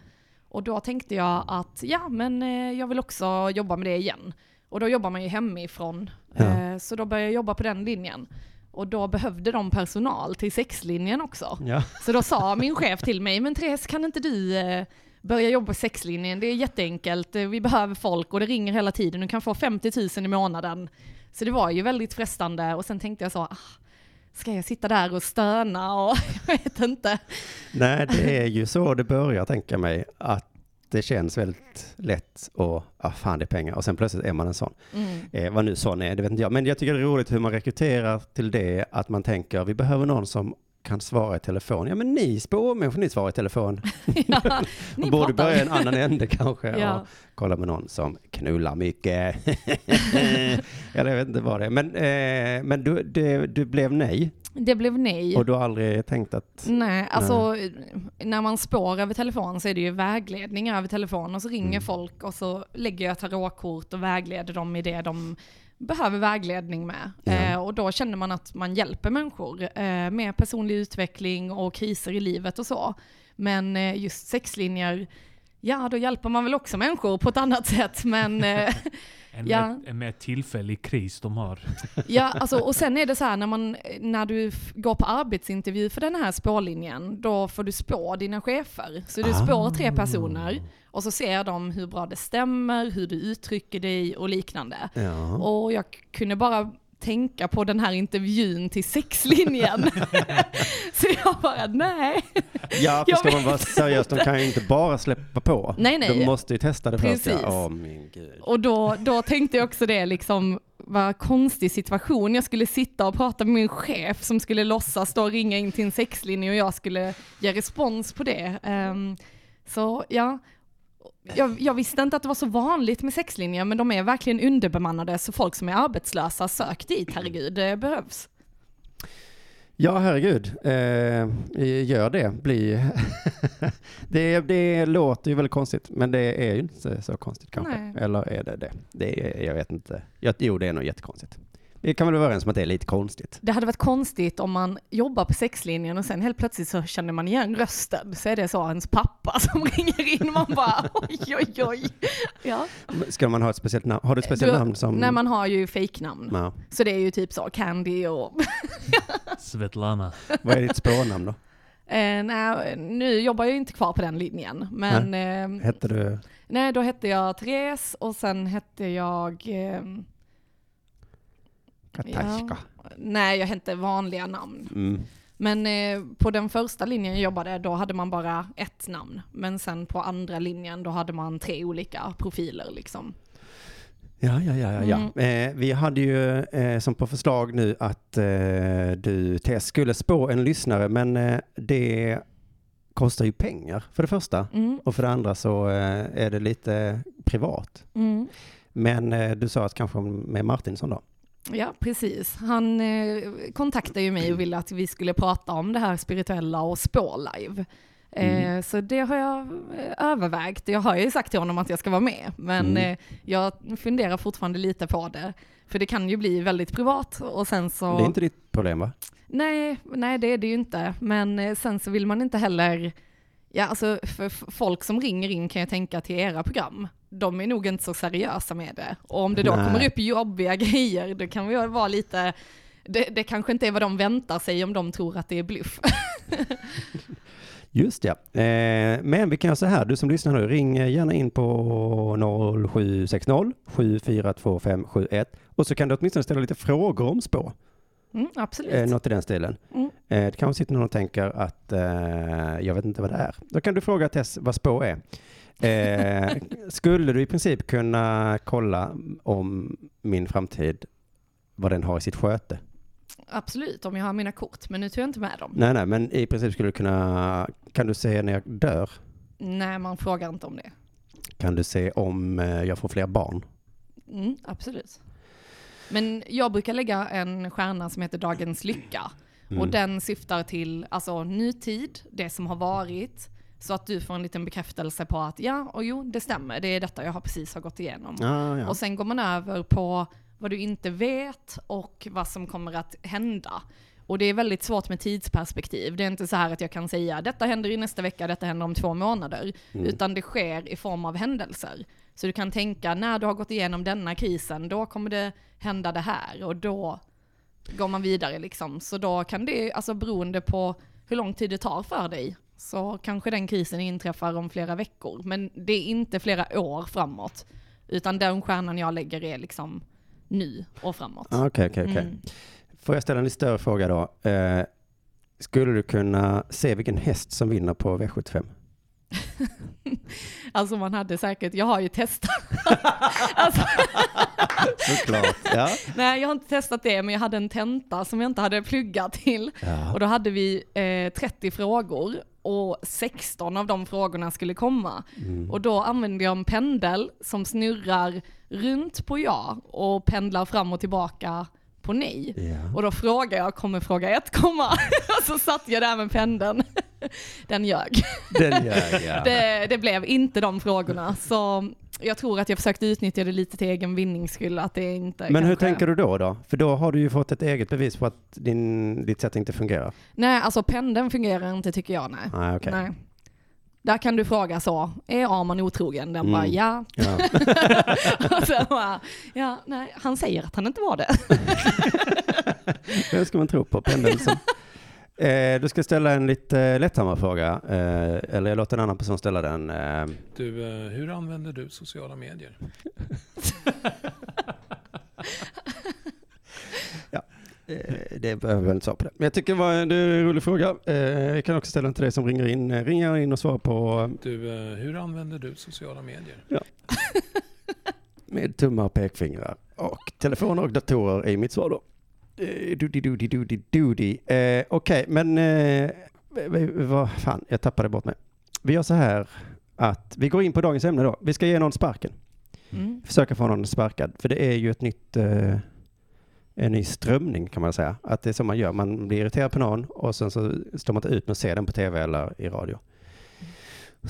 Och då tänkte jag att ja, men eh, jag vill också jobba med det igen. Och då jobbar man ju hemifrån. Ja. Eh, så då började jag jobba på den linjen. Och då behövde de personal till sexlinjen också. Ja. Så då sa min chef till mig, men Therese kan inte du börja jobba på sexlinjen? Det är jätteenkelt, vi behöver folk och det ringer hela tiden, du kan få 50 000 i månaden. Så det var ju väldigt frestande och sen tänkte jag så, ah, ska jag sitta där och stöna och jag vet inte. Nej, det är ju så det börjar tänka mig, att det känns väldigt lätt och, ja fan det är pengar, och sen plötsligt är man en sån. Mm. Eh, vad nu sån är, det vet inte jag. Men jag tycker det är roligt hur man rekryterar till det, att man tänker vi behöver någon som kan svara i telefon. Ja men ni spårmänniskor, ni svarar i telefon. Ja, ni borde börja i en annan ände kanske. Ja. Och kolla med någon som knullar mycket. Eller jag vet inte vad det är. Men, eh, men du, det, du blev nej Det blev nej. och du har aldrig tänkt att... Nej, alltså när man spår över telefon så är det ju vägledning över telefon och så ringer Mm. folk och så lägger jag tarotkort och vägleder dem i det de behöver vägledning med. Eh, och då känner man att man hjälper människor eh, med personlig utveckling och kriser i livet och så. Men eh, just sexlinjer, ja då hjälper man väl också människor på ett annat sätt men eh, En, Ja. mer, en mer tillfällig kris de har. Ja, alltså, och sen är det så här när, man, när du går på arbetsintervju för den här spårlinjen, då får du spå dina chefer. Så du spår tre personer och så ser de hur bra det stämmer, hur du uttrycker dig och liknande. Ja. Och jag kunde bara tänka på den här intervjun till sexlinjen. så jag bara, nej. Ja, för ska man vara seriös, de kan ju inte bara släppa på. Nej, nej. De måste ju testa det först. Precis. Ja. Åh min gud. Och då, då tänkte jag också det, liksom, vad konstig situation. Jag skulle sitta och prata med min chef som skulle låtsas då ringa in till en sexlinje och jag skulle ge respons på det. Ehm, så ja, jag, jag visste inte att det var så vanligt med sexlinjer, men de är verkligen underbemannade, så folk som är arbetslösa, sök dit, herregud, det behövs. Ja, herregud. Eh, gör det. Bli... det, det låter ju väldigt konstigt, men det är ju inte så konstigt kanske. Nej. Eller är det det? det är, jag vet inte. Jo, det är nog jättekonstigt. Vi kan väl vara överens om att det är lite konstigt. Det hade varit konstigt om man jobbar på sexlinjen och sen helt plötsligt så känner man igen rösten, så är det så ens pappa som ringer in, man bara oj oj oj. Ja. Ska man ha ett speciellt namn? Har du ett speciellt Du- namn som... Nej, man har ju fejknamn. Ja. Så det är ju typ så, Candy och... Svetlana. Vad är ditt spårnamn då? eh, nej, nu jobbar jag ju inte kvar på den linjen, men... Eh, Hette du... nej, då hette jag Therese och sen hette jag... Eh, Katashka? nej, jag hette vanliga namn. Mm. Men eh, på den första linjen jag jobbade, då hade man bara ett namn. Men sen på andra linjen, då hade man tre olika profiler liksom. Ja, ja, ja, ja. ja. Mm. Eh, vi hade ju eh, som på förslag nu att eh, du, Tess, skulle spå en lyssnare, men eh, det kostar ju pengar för det första. Mm, Och för det andra så är det lite privat. mm. Men du sa att kanske med Martinsson då? Ja, precis. Han eh, kontaktade ju mig och ville att vi skulle prata om det här spirituella och spå live. Eh, Mm. Så det har jag eh, övervägt. Jag har ju sagt till honom att jag ska vara med, men Mm. eh, jag funderar fortfarande lite på det. För det kan ju bli väldigt privat och sen så... Det är inte ditt problem va? Nej, nej det är det ju inte. Men eh, sen så vill man inte heller, ja alltså för folk som ringer in kan jag tänka till era program, de är nog inte så seriösa med det. Och om det då Nej. kommer upp jobbiga grejer, då kan vi vara lite, det, det kanske inte är vad de väntar sig om de tror att det är bluff. Just ja. Eh, men vi kan göra så här, du som lyssnar nu, ring gärna in på 0760 742571 och så kan du åtminstone ställa lite frågor om spå. Mm, absolut. Eh, något i den stilen. Mm. Eh, det kanske sitter någon och tänker att eh, jag vet inte vad det är. Då kan du fråga Tess vad spå är. Eh, skulle du i princip kunna kolla om min framtid, vad den har i sitt sköte? Absolut, om jag har mina kort, men nu tog jag inte med dem. Nej, nej, men i princip skulle du kunna, kan du se när jag dör? Nej, man frågar inte om det. Kan du se om eh, jag får fler barn? Mm, absolut. Men jag brukar lägga en stjärna som heter Dagens Lycka. Och Mm. den syftar till alltså, nutid, det som har varit. Så att du får en liten bekräftelse på att ja, och jo, det stämmer, det är detta jag har precis har gått igenom. Ah, ja. Och sen går man över på vad du inte vet och vad som kommer att hända. Och det är väldigt svårt med tidsperspektiv. Det är inte så här att jag kan säga detta händer i nästa vecka, detta händer om två månader. Mm. Utan det sker i form av händelser. Så du kan tänka, när du har gått igenom denna krisen, då kommer det hända det här och då går man vidare liksom. Så då kan det, alltså beroende på hur lång tid det tar för dig, så kanske den krisen inträffar om flera veckor. Men det är inte flera år framåt. Utan den stjärnan jag lägger är liksom nu och framåt. Ah, Okej, okej, okej. Mm. Får jag ställa en lite större fråga då? Eh, skulle du kunna se vilken häst som vinner på V75? Alltså man hade säkert, jag har ju testat. alltså, Såklart. Ja. nej jag har inte testat det, men jag hade en tenta som jag inte hade pluggat till. ja. Och då hade vi eh, 30 frågor och 16 av de frågorna skulle komma. Mm. Och då använde jag en pendel som snurrar runt på ja och pendlar fram och tillbaka på nej. Ja. Och då frågade jag, kommer fråga ett komma? och så satt jag där med pendeln. Den ljög. Den gör jag. Det, det blev inte de frågorna. Så jag tror att jag försökte utnyttja det lite till egen vinnings skull. Att det inte Men hur kanske- tänker du då, då? För då har du ju fått ett eget bevis på att din, ditt sätt inte fungerar. Nej, alltså pendeln fungerar inte tycker jag. Nej. Nej, okej. nej. Där kan du fråga så, är Arman otrogen? Den bara Mm. ja. Ja. Och sen bara, ja, nej, han säger att han inte var det. Vem ska man tro på? Pendeln eh, du ska ställa en lite lättsammare fråga. Eh, eller jag låter en annan person ställa den. Eh, Du, hur använder du sociala medier? eh, det behöver väl inte svara på det. Men jag tycker det var en, en rolig fråga. Jag kan också ställa den till dig som ringer in. Ring gärna in och svara på Du, hur använder du sociala medier? med tummar och pekfingrar. Och telefoner och datorer är mitt svar då. Okej, men eh, vad fan, jag tappade bort mig. Vi gör så här att vi går in på dagens ämne då. Vi ska ge någon sparken. Mm. Försöka få någon sparkad. För det är ju ett nytt, eh, en ny strömning kan man säga. Att det är så man gör. Man blir irriterad på någon och sen så står man inte ut med att se den på tv eller i radio.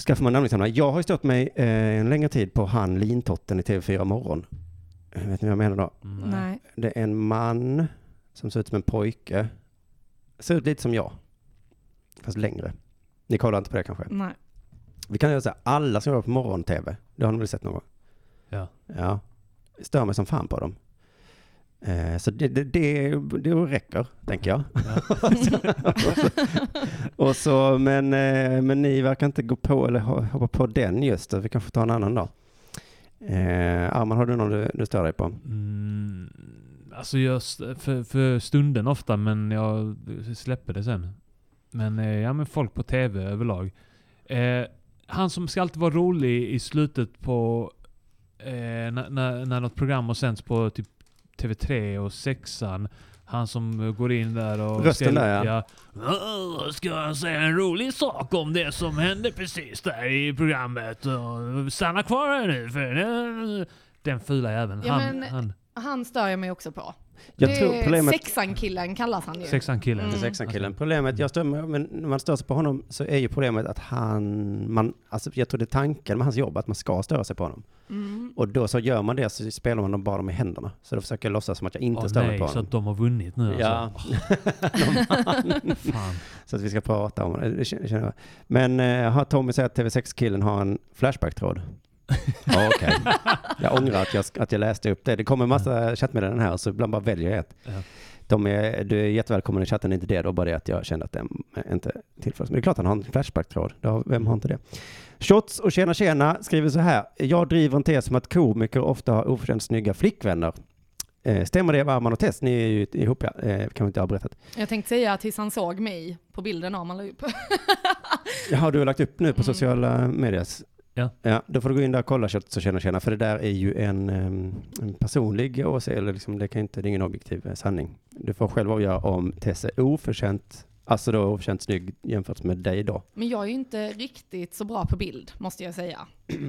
Skaffar man namninsamlare. Jag har ju stått mig eh, en längre tid på han lintotten i TV4 Morgon. Vet ni vad jag menar då? Nej. Det är en man som ser ut som en pojke. Ser ut lite som jag. Fast längre. Ni kollar inte på det kanske? Nej. Vi kan göra så här, alla som jobbar på morgon-tv, det har ni väl sett någon gång? Ja. Ja. Stör mig som fan på dem. Eh, så det, det, det, det räcker, tänker jag. och så, men, eh, men ni verkar inte gå på eller ho- hoppa på den just. Vi kanske tar en annan dag. Eh, Arman, har du någon du, du stör dig på? Mm, alltså just för, för stunden ofta, men jag släpper det sen. Men eh, ja, men folk på TV överlag. Eh, han som ska alltid vara rolig i slutet på eh, när, när, när något program har sänds på typ TV3 och sexan. Han som går in där och... Rösten där, ja. "Åh, Ska jag säga en rolig sak om det som hände precis där i programmet? Och stanna kvar här nu för... Den fula jäveln. Ja, han, men- han, Han stör jag mig också på. Jag det tror problemet... Sexan-killen kallas han ju. Sexan killen. Mm. Sexan killen. Problemet, jag stör mig, men när man stör sig på honom så är ju problemet att han, man, alltså jag tror det är tanken med hans jobb att man ska störa sig på honom. Mm. Och då så gör man det så spelar man dem bara med händerna. Så då försöker jag låtsas som att jag inte Åh stör mig på så honom. att de har vunnit nu Ja, alltså. Fan. så att vi ska prata om det. det. Men eh, har Tommy säger att TV6-killen har en Flashback-tråd? Ja, Okej. Jag ångrar att jag, att jag läste upp det. Det kommer en massa chattmeddelanden här så ibland bara väljer jag ett. Ja. De är, du är jättevälkommen i chatten, inte det då, bara det att jag kände att den inte tillförs. Men det är klart han har en Flashback-tråd. Vem har inte det? Shots och tjena tjena skriver så här. Jag driver en tes om att komiker ofta har oförtjänt snygga flickvänner. Eh, stämmer det, Arman och Tess? Ni är ju ihop ja, eh, kan vi inte ha berättat. Jag tänkte säga tills han såg mig på bilden Arman la upp. Jaha, du har lagt upp nu på Mm. sociala medier? Ja. Ja, då får du gå in där och kolla Shots och tjena tjena, för det där är ju en, en personlig åsikt, eller liksom, det, kan inte, det är ingen objektiv eh, sanning. Du får själv avgöra om Tess är oförtjänt, alltså då oförtjänt snygg jämfört med dig då. Men jag är ju inte riktigt så bra på bild, måste jag säga.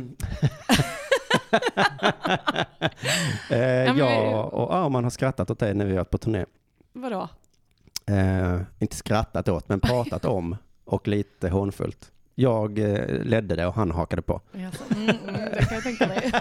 Eh, jag och Arman har skrattat åt dig när vi varit på turné. Vadå? Eh, inte skrattat åt, men pratat om och lite hånfullt. Jag eh, ledde det och han hakade på. Mm, mm, det kan jag tänka mig.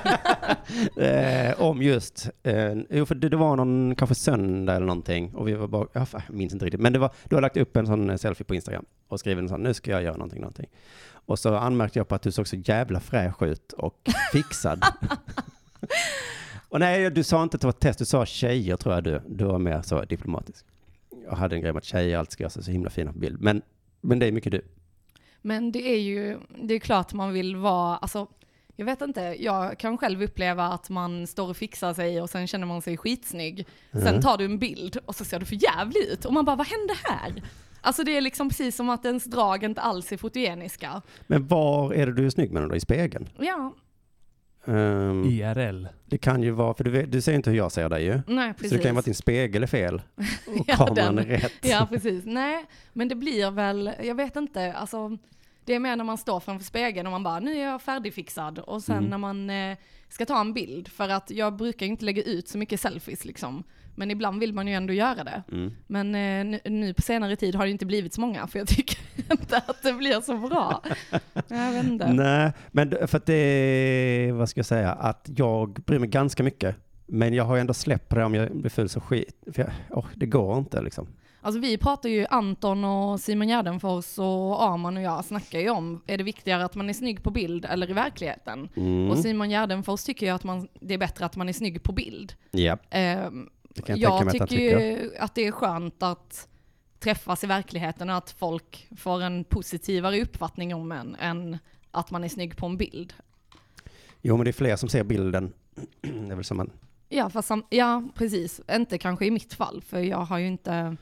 Eh, om just, eh, jo för det, det var någon, kanske söndag eller någonting och vi var bara, jag minns inte riktigt, men det var, du har lagt upp en sån selfie på Instagram och skrivit en sån, nu ska jag göra någonting, någonting. Och så anmärkte jag på att du såg så jävla fräsch ut och fixad. och nej, du sa inte att det var ett test, du sa tjejer tror jag du, du var mer så diplomatisk. Jag hade en grej med att tjejer alltid ska göra sig så himla fina på bild, men, men det är mycket du. Men det är ju, det är klart man vill vara, alltså, jag vet inte, jag kan själv uppleva att man står och fixar sig och sen känner man sig skitsnygg. Sen Mm. tar du en bild och så ser du för jävligt ut och man bara, vad hände här? Alltså det är liksom precis som att ens drag inte alls är fotogeniska. Men var är det du är snygg med då? I spegeln? Ja, Ehm, IRL. Det kan ju vara, för du, vet, du ser inte hur jag ser dig ju. nej precis. Så det kan ju vara att din spegel är fel och Ja, kameran den. är rätt. Ja, precis. Nej, men det blir väl, jag vet inte, alltså det är mer när man står framför spegeln och man bara, nu är jag färdigfixad. Och sen Mm. när man eh, ska ta en bild, för att jag brukar inte lägga ut så mycket selfies liksom. Men ibland vill man ju ändå göra det. Mm. Men eh, nu, nu på senare tid har det inte blivit så många, för jag tycker inte att det blir så bra. Jag vet inte. Nej, men för att det vad ska jag säga, att jag bryr mig ganska mycket. Men jag har ju ändå släppt det om jag blir full så skit. För jag, åh, det går inte liksom. Alltså vi pratar ju, Anton och Simon Gärdenfors och Arman och jag snackar ju om, är det viktigare att man är snygg på bild eller i verkligheten? Mm. Och Simon Gärdenfors tycker ju att man, det är bättre att man är snygg på bild. Ja, Ehm, det kan jag, tänka jag mig att han tycker tycker. ju att det är skönt att träffas i verkligheten och att folk får en positivare uppfattning om en än att man är snygg på en bild. Jo, men det är fler som ser bilden. Det är väl som man... Ja, fast sam- ja, precis. Inte kanske i mitt fall, för jag har ju inte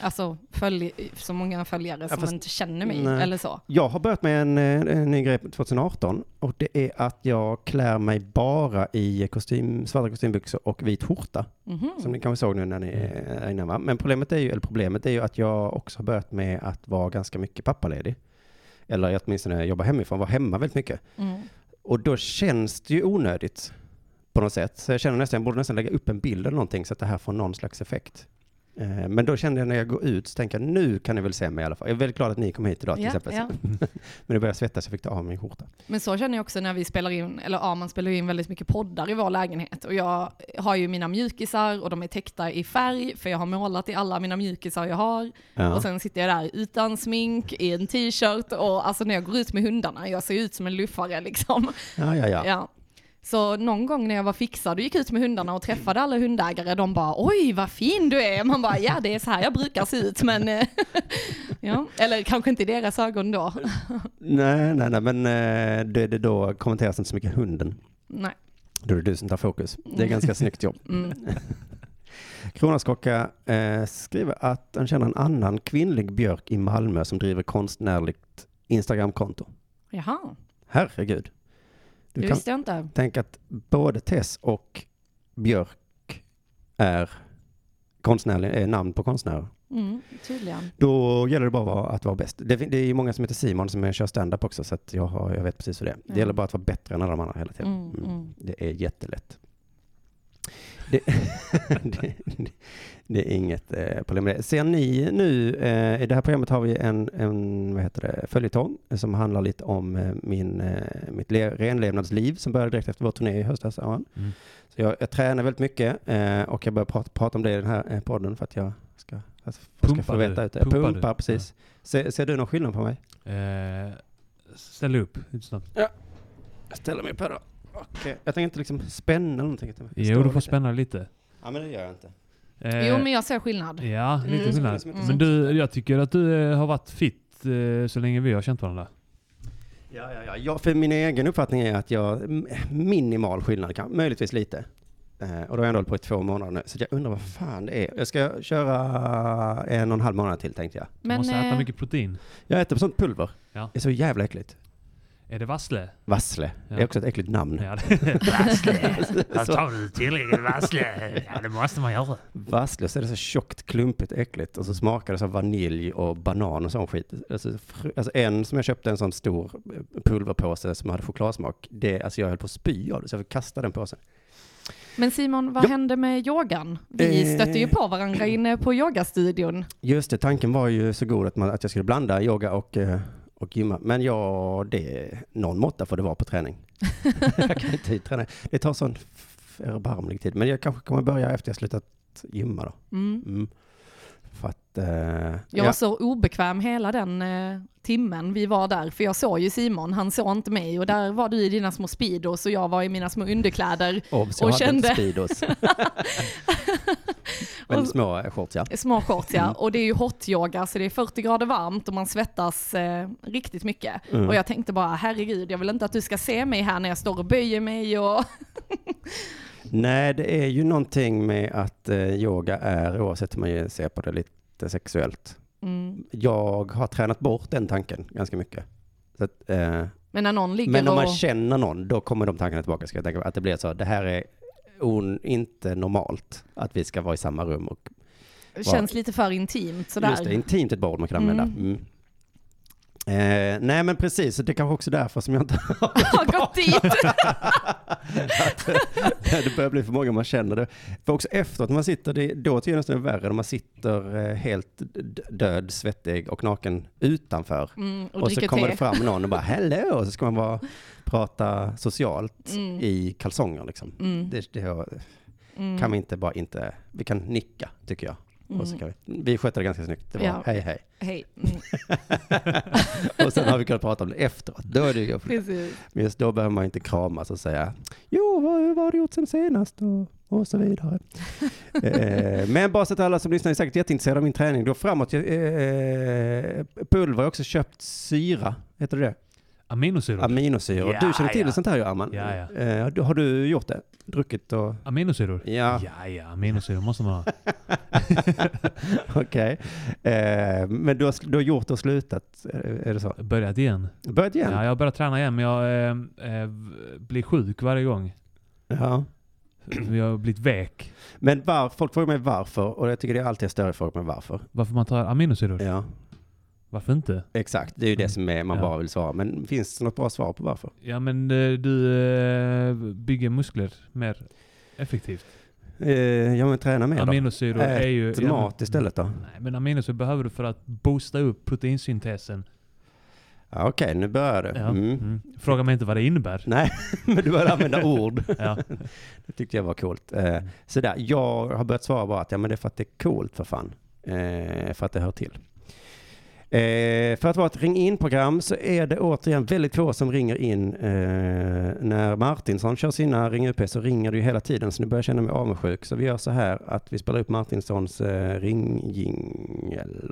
alltså, följ- så många följare som fast- inte känner mig nej. eller så. Jag har börjat med en, eh, en ny grej 2018 och det är att jag klär mig bara i kostym, svarta kostymbyxor och vit skjorta. Mhm. Som ni kanske såg nu när ni är inne va? Men problemet är ju, eller problemet är ju att jag också har börjat med att vara ganska mycket pappaledig. Eller åtminstone jobba hemifrån, vara hemma väldigt mycket. Mm. Och då känns det ju onödigt på något sätt. Så jag känner nästan, jag borde nästan lägga upp en bild eller någonting så att det här får någon slags effekt. Eh, Men då kände jag när jag går ut så tänker jag nu kan ni väl se mig i alla fall. Jag är väldigt glad att ni kom hit idag till Ja, exempel. ja. Men det började svettas så jag fick ta av min skjorta. Men så känner jag också när vi spelar in, eller ja, man spelar in väldigt mycket poddar i vår lägenhet. Och jag har ju mina mjukisar och de är täckta i färg, för jag har målat i alla mina mjukisar jag har. Ja. Och sen sitter jag där utan smink, i en t-shirt och alltså när jag går ut med hundarna, jag ser ut som en luffare liksom. ja, ja, ja. Ja. Så någon gång när jag var fixad och gick ut med hundarna och träffade alla hundägare, de bara oj vad fin du är. Man bara ja det är så här jag brukar se ut men eh, ja, eller kanske inte i deras ögon då. Nej, nej, nej, men eh, det, det då kommenteras inte så mycket hunden. Nej. Då är det du som tar fokus. Det är ganska snyggt jobb. Mm. Kronaskrocka eh, skriver att han känner en annan kvinnlig björk i Malmö som driver konstnärligt Instagramkonto. Jaha, Herregud. Du det visste jag inte. tänka att både Tess och Björk är konstnärlig, är namn på konstnärer. Mm, tydligen. Då gäller det bara att vara, att vara bäst. Det, det är ju många som heter Simon som är- kör stand-up också, så jag, har, jag vet precis hur det är. Det Ja. gäller bara att vara bättre än alla de andra hela tiden. Mm, Mm. mm. Det är jättelätt. Det, det, det är inget eh, problem med det. Ser ni nu, eh, i det här programmet har vi en, en vad heter det, följetong som handlar lite om eh, min, eh, mitt le, renlevnadsliv som började direkt efter vår turné i höstas. Mm. Så jag, jag tränar väldigt mycket eh, och jag börjar prata, prata om det i den här eh, podden för att jag ska, jag ska Pumpar få veta ut det. Pumpar Pumpar, du? precis. Ser, ser du någon skillnad på mig? Eh, ställ upp lite snabbt. Jag ställer mig här då. Eh, jag tänker inte liksom spänna eller någonting. Jo, du får lite. spänna lite. Ja, men det gör jag inte. Eh, Jo, men jag ser skillnad. Ja, lite Mm. skillnad. Mm. Men du, jag tycker att du eh, har varit fit eh, så länge vi har känt varandra. Ja, ja, ja. ja, för min egen uppfattning är att jag, minimal skillnad, kan, möjligtvis lite. Eh, och då har jag ändå hållit på i två månader nu, så jag undrar vad fan det är. Jag ska köra en och en halv månad till tänkte jag. Du Men, måste äta eh, mycket protein. Jag äter på sånt pulver. Ja. Det är så jävla äckligt. Är det vassle? Vassle. Det är Ja. också ett äckligt namn. Ja, det- vassle. Så- tar du tillräckligt vassle? Ja, det måste man göra. Vassle, så är det så tjockigt, klumpigt, äckligt. Och så smakar det så vanilj och banan och sån skit. Alltså, alltså en som jag köpte, en sån stor eh, pulverpåse som hade chokladsmak. Det, alltså jag höll på att spy av det, så jag fick kasta den påsen. Men Simon, vad Ja. hände med yogan? Vi Eh. stötte ju på varandra inne på yogastudion. Just det, tanken var ju så god att, man, att jag skulle blanda yoga och, eh, och gymma. Men ja, det, någon måtta får det vara på träning. jag kan inte träna. Det tar sån erbarmlig tid. Men jag kanske kommer börja efter jag slutat gymma då. Mm. Mm. För att... Eh, Jag ja. var så obekväm hela den eh, timmen vi var där, för jag såg ju Simon, han såg inte mig och där var du i dina små speedos och jag var i mina små underkläder, Obs, jag och hade kände- Speedos. Men små shorts ja. små shorts ja, Mm. och det är ju hot yoga så det är 40 grader varmt och man svettas eh, riktigt mycket. Mm. Och jag tänkte bara, herregud, jag vill inte att du ska se mig här när jag står och böjer mig och Nej, det är ju någonting med att eh, yoga är, oavsett hur man ser på det, lite sexuellt. mm. Jag har tränat bort den tanken ganska mycket. Att, eh, Men när någon ligger men om man och... känner någon, då kommer de tankarna tillbaka. Ska jag tänka, att det blir så, det här är on, inte normalt att vi ska vara i samma rum och känns lite för intimt sådär. Just det, intimt ett ord man kan använda. Mm. Mm. Eh, nej men precis, så det är kanske också därför som jag inte har gått dit. att, det börjar bli för många man känner det. För också efteråt när man sitter, det, då tycker jag nästan det är värre när man sitter eh, helt död, svettig och naken utanför. Mm, och, Och, så kommer te. det fram någon och bara hello, och så ska man bara prata socialt Mm. i kalsonger liksom. Mm, Det, det mm. kan vi inte bara inte, vi kan nicka tycker jag. Och så kan vi, vi skötte det ganska snyggt. Det var Ja. hej hej. Hej. Mm, och sen har vi kunnat prata om det efteråt. Då är det ju. Men just då behöver man inte kramas och säga Jo, vad, vad har du gjort sen senast? Och, och så vidare. eh, men bara så att alla som lyssnar är säkert jätteintresserade av min träning. Då framåt, eh, pulver, jag har också köpt syra, heter det det? Aminosyror. Aminosyror. Ja, du känner till ja. sånt här ju, Arman? Ja, ja. Eh, har du gjort det? Druckit och... Aminosyror? Ja, Ja, ja, aminosyror måste man ha. okej. Eh, men du har, du har gjort och slutat, eh, är det så? Börjat igen. Börjat igen? Ja, jag har börjat träna igen men jag eh, eh, blir sjuk varje gång. ja. Vi har blivit vek. Men var, folk frågar mig varför, och jag tycker det är alltid större frågor med varför. Varför man tar aminosyror? Ja. Varför inte? Exakt, det är ju det som är, man Ja. bara vill svara. Men finns det något bra svar på varför? Ja men eh, du eh, bygger muskler mer effektivt. Eh, ja men träna mer då. Aminosyror är ju... Ät ja, mat istället då. Nej men aminosyror behöver du för att boosta upp proteinsyntesen. Ja, Okej, nu börjar det. Ja. Mm. Mm. Fråga mig inte vad det innebär. Nej, men du började använda ord. Ja. Det tyckte jag var coolt. Eh, sådär, jag har börjat svara bara att ja, men det är för att det är coolt för fan. Eh, för att det hör till. Eh, för att vara ett ring in-program så är det återigen väldigt få som ringer in. Eh, när Martinsson kör sina Ring UP så ringer det ju hela tiden så nu börjar jag känna mig avundsjuk. Så vi gör så här att vi spelar upp Martinssons eh, ringjingel.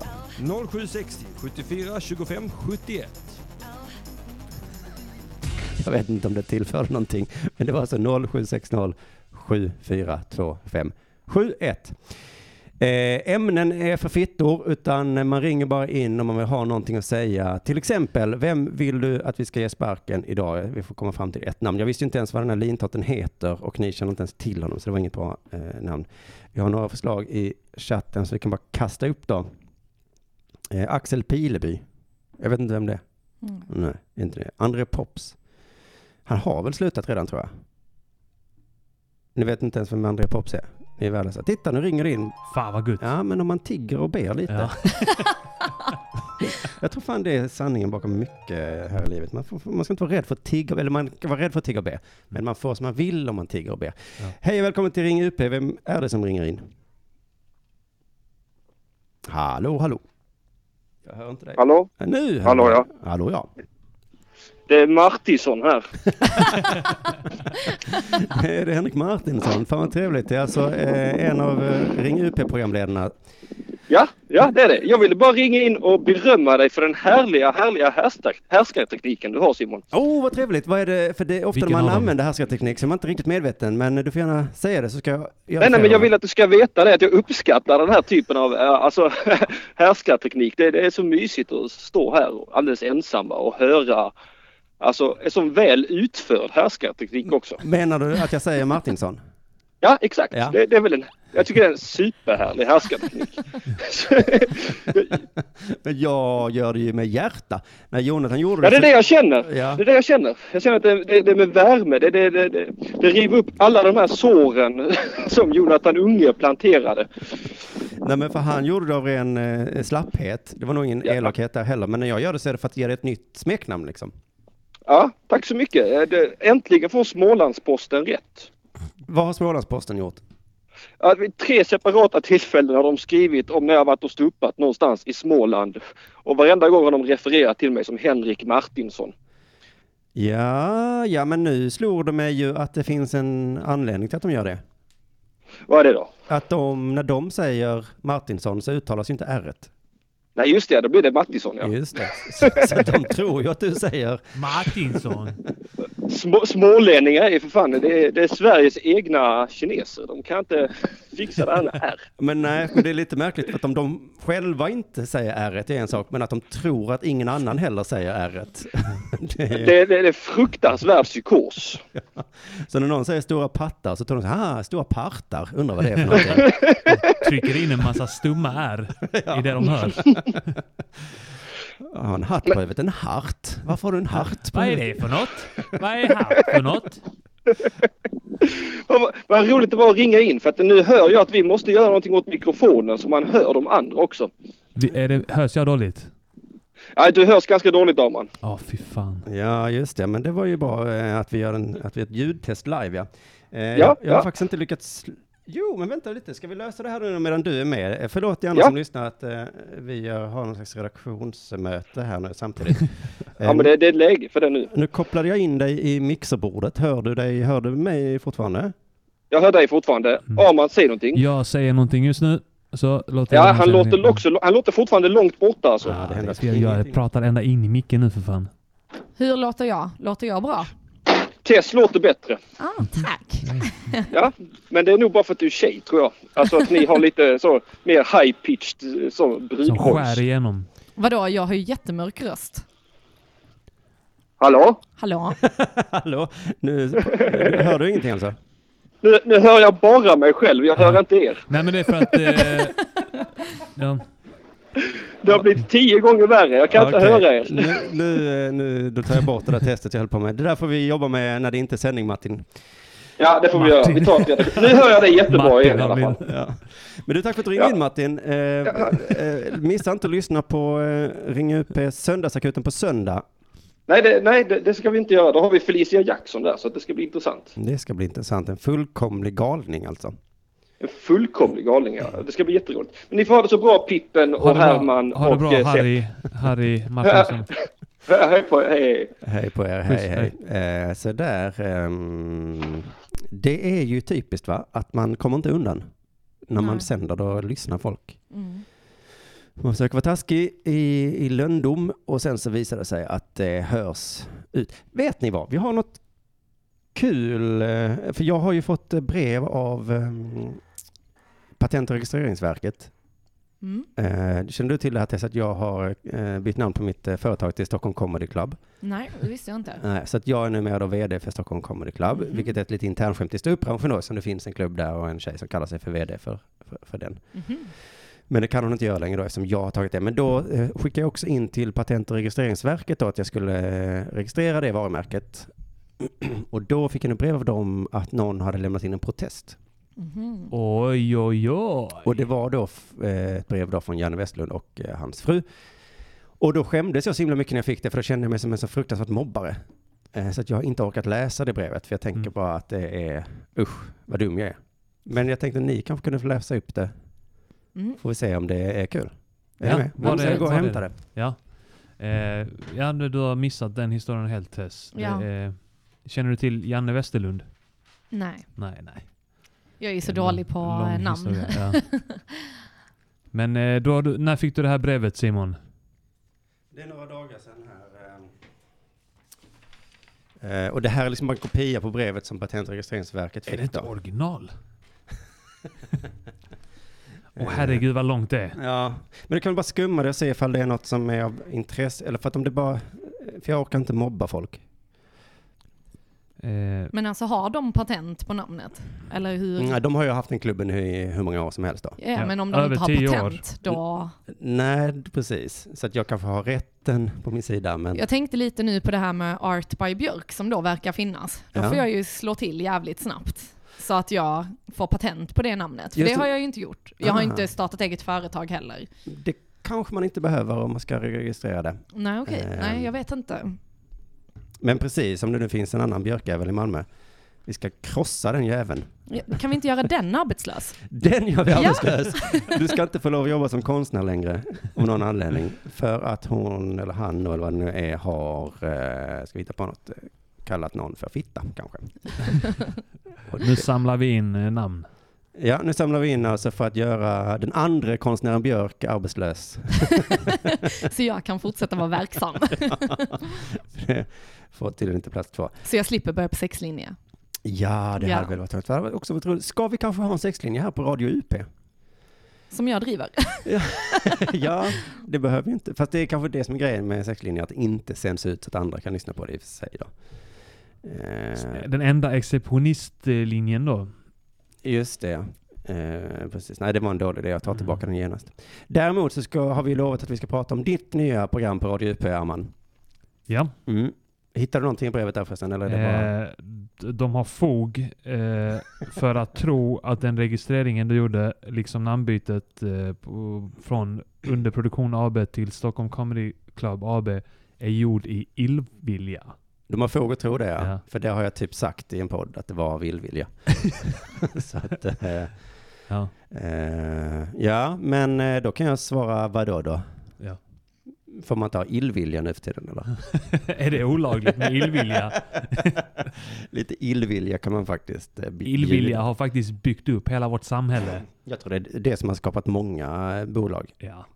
0760 74 25 71. Jag vet inte om det tillförde någonting, men det var alltså 0760 7425 71. Eh, ämnen är för fittor, utan man ringer bara in om man vill ha någonting att säga. Till exempel, vem vill du att vi ska ge sparken idag? Vi får komma fram till ett namn. Jag visste inte ens vad den här lintotten heter och ni känner inte ens till honom, så det var inget bra eh, namn. Vi har några förslag i chatten så vi kan bara kasta upp då. Eh, Axel Pileby. Jag vet inte vem det är. Mm. Nej, inte det. André Pops. Han har väl slutat redan tror jag. Ni vet inte ens vem André Pops är. Ni är värdelösa. Titta, nu ringer det in. Fan vad gott. Ja, men om man tigger och ber lite. Ja. Jag tror fan det är sanningen bakom mycket här i livet. Man, får, man ska inte vara rädd för att tigga, eller man kan vara rädd för att tigga och be. Men man får som man vill om man tigger och ber. Ja. Hej och välkommen till Ring UP. Vem är det som ringer in? Hallå, hallå. Jag hör inte dig. Hallå? Ja, Nu hör Hallå, jag. ja. Hallå ja. Det är Martisson här. Det är Henrik Martinsson. Fan vad trevligt. Det är alltså eh, en av eh, Ring UP-programledarna. Ja, ja det är det. Jag ville bara ringa in och berömma dig för den härliga, härliga härskar, härskartekniken du har Simon. Åh, oh, vad trevligt. Vad är det? För det är ofta Vilken när man använder härskarteknik så är man inte riktigt medveten. Men du får gärna säga det så ska jag Nej, nej, men jag vill att du ska veta det att jag uppskattar den här typen av eh, alltså, härskarteknik. Det, det är så mysigt att stå här alldeles ensamma och höra alltså en sån väl utförd härskarteknik också. Menar du att jag säger Martinsson? Ja, exakt. Ja. Det, det är väl en, jag tycker det är en superhärlig härskarteknik. Men jag gör det ju med hjärta. När Jonathan gjorde Ja, det är det jag känner. Ja. Det är det jag känner. Jag känner att det, det, det är med värme. Det, det, det, det, det river upp alla de här såren som Jonathan Unge planterade. Nej men för han gjorde det av ren eh, slapphet. Det var nog ingen Ja. elakhet där heller. Men när jag gör det så är det för att ge det ett nytt smeknamn liksom. Ja, tack så mycket. Eh, äntligen får Smålandsposten rätt. Vad har Smålandsposten gjort? Ja, vid tre separata tillfällen har de skrivit om när jag varit och stuppat någonstans i Småland. Och varenda gång har de refererat till mig som Henrik Martinsson. Ja, ja men nu slog det mig ju att det finns en anledning till att de gör det. Vad är det då? Att de, när de säger Martinsson så uttalas ju inte r Nej just det, då blir det Martinsson ja. Just det. Så, så de tror ju att du säger Martinsson. Små, smålänningar är för fan, det är, det är Sveriges egna kineser. De kan inte fixa det här med R. Men nej, men det är lite märkligt för att om de själva inte säger r är en sak, men att de tror att ingen annan heller säger r det är, Det, det, det är fruktansvärd psykos. Så när någon säger stora pattar så tror de så här, ah, stora partar, undrar vad det är för någonting. Trycker in en massa stumma R i det de hör. Ja, en hatt på huvudet, en hart. Varför har du en hart på Vad är det för något? Vad är här för något? Vad, vad roligt det var att ringa in för att nu hör jag att vi måste göra någonting åt mikrofonen så man hör de andra också. Vi- Är det, hörs jag dåligt? Nej, du hörs ganska dåligt Daman. Ja, fy fan. Ja, just det, men det var ju bra eh, att vi gör en, att vi gör ett ljudtest live, ja. Eh, Ja, jag, jag har ja. faktiskt inte lyckats Jo, men vänta lite. Ska vi lösa det här nu medan du är med? Eh, Förlåt gärna Ja. som lyssnar att eh, vi gör- har någon slags redaktionsmöte här nu samtidigt. Ja, men det, det är läge för det nu. Nu kopplade jag in dig i mixerbordet. Hör du, dig, hör du mig fortfarande? Jag hör dig fortfarande. Mm. Arman, säg någonting. Jag säger någonting just nu. Så låter Ja, han låter, också, han låter fortfarande långt borta alltså. Ja, det jag, jag pratar ända in i micken nu för fan. Hur låter jag? Låter jag bra? Tess låter bättre. Ah, tack. Ja, men det är nog bara för att du är tjej tror jag. Alltså att ni har lite så mer high-pitched så Som brudhojs. skär igenom. Vadå, jag har ju jättemörk Hallå? Hallå? Hallå? Nu, nu hör du ingenting alltså? Nu, nu hör jag bara mig själv, jag hör inte er. Nej men det är för att... Eh, ja. Det har blivit tio gånger värre, jag kan inte Okej. höra er. Nu, nu, eh, nu, då tar jag bort det där testet jag höll på med. Det där får vi jobba med när det inte är sändning Martin. Ja, det får vi göra. Vi tar det. Nu hör jag dig jättebra Martin igen i alla fall. Ja. Men du, tack för att du ringde Ja. in Martin. Eh, eh, missa inte att lyssna på eh, Ring UP Söndagsakuten på söndag. Nej, det, nej det, det ska vi inte göra. Då har vi Felicia Jackson där, så att det ska bli intressant. Det ska bli intressant. En fullkomlig galning alltså. En fullkomlig galning, ja. Det ska bli jätteroligt. Men ni får ha det så bra, Pippen och bra, Herman ha det och bra eh, Sepp. Harry, Harry Martinsson. Hej på er, hej. Hej på er, hej hej. Eh, så där, ehm, det är ju typiskt va, att man kommer inte undan. När man Nej. sänder då lyssnar folk. Mm. Man försöker vara taskig i, i löndom och sen så visar det sig att det hörs ut. Vet ni vad, vi har något kul, eh, för jag har ju fått eh, brev av ehm, Patent och registreringsverket. Mm. Eh, känner du till det här Tess, att jag har eh, bytt namn på mitt eh, företag till Stockholm Comedy Club? Nej, det visste jag inte. Så att jag är numera då VD för Stockholm Comedy Club, Mhm. vilket är ett lite internskämt i ståuppbranschen då, som det finns en klubb där och en tjej som kallar sig för VD för, för, för den. Mhm. Men det kan hon inte göra längre då eftersom jag har tagit det. Men då eh, skickade jag också in till Patent och registreringsverket då att jag skulle registrera det varumärket. och då fick jag ett brev av dem att någon hade lämnat in en protest. Mhm. Oj, oj, oj. Och det var då eh, ett brev då från Janne Westlund och eh, hans fru. Och då skämdes jag så himla mycket när jag fick det, för då kände jag mig som en så fruktansvärt mobbare. Eh, så att jag har inte orkat läsa det brevet, för jag tänker Mm. bara att det är, usch, vad dum jag är. Men jag tänkte ni kanske kunde få läsa upp det, Mm. får vi se om det är kul. Är Ja, ni med? var det- går och var det- det. Ja. Eh, ja, du har missat den historien helt Tess. Ja. är- känner du till Janne Westerlund? Nej, Nej, nej. Jag är så är dålig på eh, namn. historia, ja. Men eh, då när fick du det här brevet Simon? Det är några dagar sedan här. Eh, och det här är liksom bara en kopia på brevet som Patent och registreringsverket Är fick det inte original? Åh Eh, herregud vad långt det är. Ja, men du kan väl bara skumma det och se ifall det är något som är av intresse, eller för att om det bara, för jag orkar inte mobba folk. Eh, Men alltså har de patent på namnet? Eller hur? Nej, de har ju haft den klubben i hur många år som helst då. Ja, Ja, men om de över inte har patent då? Nej, precis. Så att jag kanske har rätten på min sida, men Jag tänkte lite nu på det här med Art by Björk som då verkar finnas. Då Ja. får jag ju slå till jävligt snabbt. Så att jag får patent på det namnet. För Just det har jag ju inte gjort. Jag har Ah. inte startat eget företag heller. det kanske man inte behöver om man ska registrera det. Nej okej, Ehm. nej jag vet inte. Men precis, om det nu finns en annan björkjävel i Malmö, vi ska krossa den jäveln. Ja, Kan vi inte göra den arbetslös? Den gör vi Ja. arbetslös. Du ska inte få lov att jobba som konstnär längre, av någon anledning. För att hon, eller han, eller vad det nu är, har, eh, ska vi hitta på något, eh, kallat någon för fitta kanske. Nu samlar vi in eh, namn. Ja, nu samlar vi in alltså för att göra den andra konstnären Björk arbetslös. Så jag kan fortsätta vara verksam. Får tydligen inte plats två. Så jag slipper börja på sexlinje. Ja, det Ja. hade väl varit roligt. Det hade också varit roligt. Ska vi kanske ha en sexlinje här på Radio UP? Som jag driver. ja, det behöver vi inte. Fast det är kanske det som är grejen med sexlinjen, att det inte sänds ut så att andra kan lyssna på det i och för sig då. Eh, Den enda exceptionistlinjen då. just det, eh, precis. Nej, det var en dålig idé. Jag tar Mm. tillbaka den genast. Däremot så ska, har vi lovat att vi ska prata om ditt nya program på Radio UP, Arman. Ja. Mm. Hittar du någonting i brevet där förresten? Eller är det bara... Eh, de har fog eh, för att tro att den registreringen du gjorde, liksom namnbytet eh, på, från Underproduktion AB till Stockholm Comedy Club AB, är gjord i illvilja. De har fog att tro det, ja. Ja. För det har jag typ sagt i en podd, att det var villvilja. så att, eh, Ja. eh, ja, men eh, då kan jag svara vadå då? Ja. Får man inte ha illvilja nu för tiden eller? är det olagligt med illvilja? Lite illvilja kan man faktiskt. eh. Illvilja har faktiskt byggt upp hela vårt samhälle. Jag tror det är det som har skapat många eh, bolag. Ja,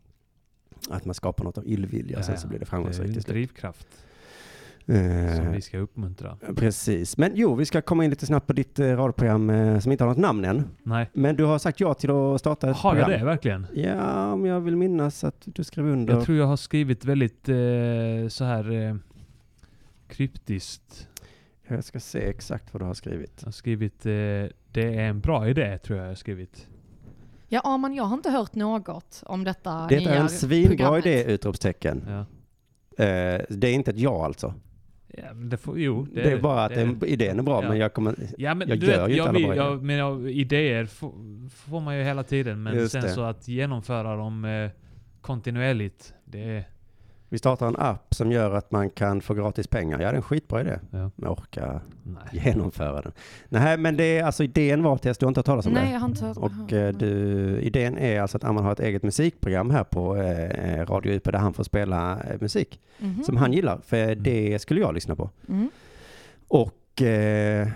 Att man skapar något av illvilja och sen så blir det det är framgångsrikt en drivkraft som vi ska uppmuntra. Precis. Men jo, vi ska komma in lite snabbt på ditt eh, radioprogram eh, som inte har något namn än. Nej, Men du har sagt ja till att starta ett har jag program. det verkligen? Ja, om jag vill minnas att du skrev under. Jag tror jag har skrivit väldigt eh, så här eh, kryptiskt. Jag ska se exakt vad du har skrivit. Jag har skrivit eh, det är en bra idé tror jag jag har skrivit. Ja, Arman, jag har inte hört något om detta Det nya är en svinbra programmet. idé, utropstecken. Ja. Eh, det är inte ett ja alltså. Ja, det får, jo, Det, är bara att det- det, idén är bra, ja. men jag kommer... Ja, men jag gör vet, ju inte alla bra jag, men jag, idéer får, får man ju hela tiden. Men Just sen det. så att genomföra dem eh, kontinuerligt, det är... Vi startar en app som gör att man kan få gratis pengar. Ja, det är en skitbra idé. Ja, Men jag orkar nej. genomföra den. Nej, men det är alltså idén var Tess, du har inte hört talas om Nej, det? jag har inte hört. Och eh, du, idén är alltså att Amman har ett eget musikprogram här på eh, Radio UP där han får spela eh, musik Mhm. som han gillar. För det skulle jag lyssna på. Mm. Och eh,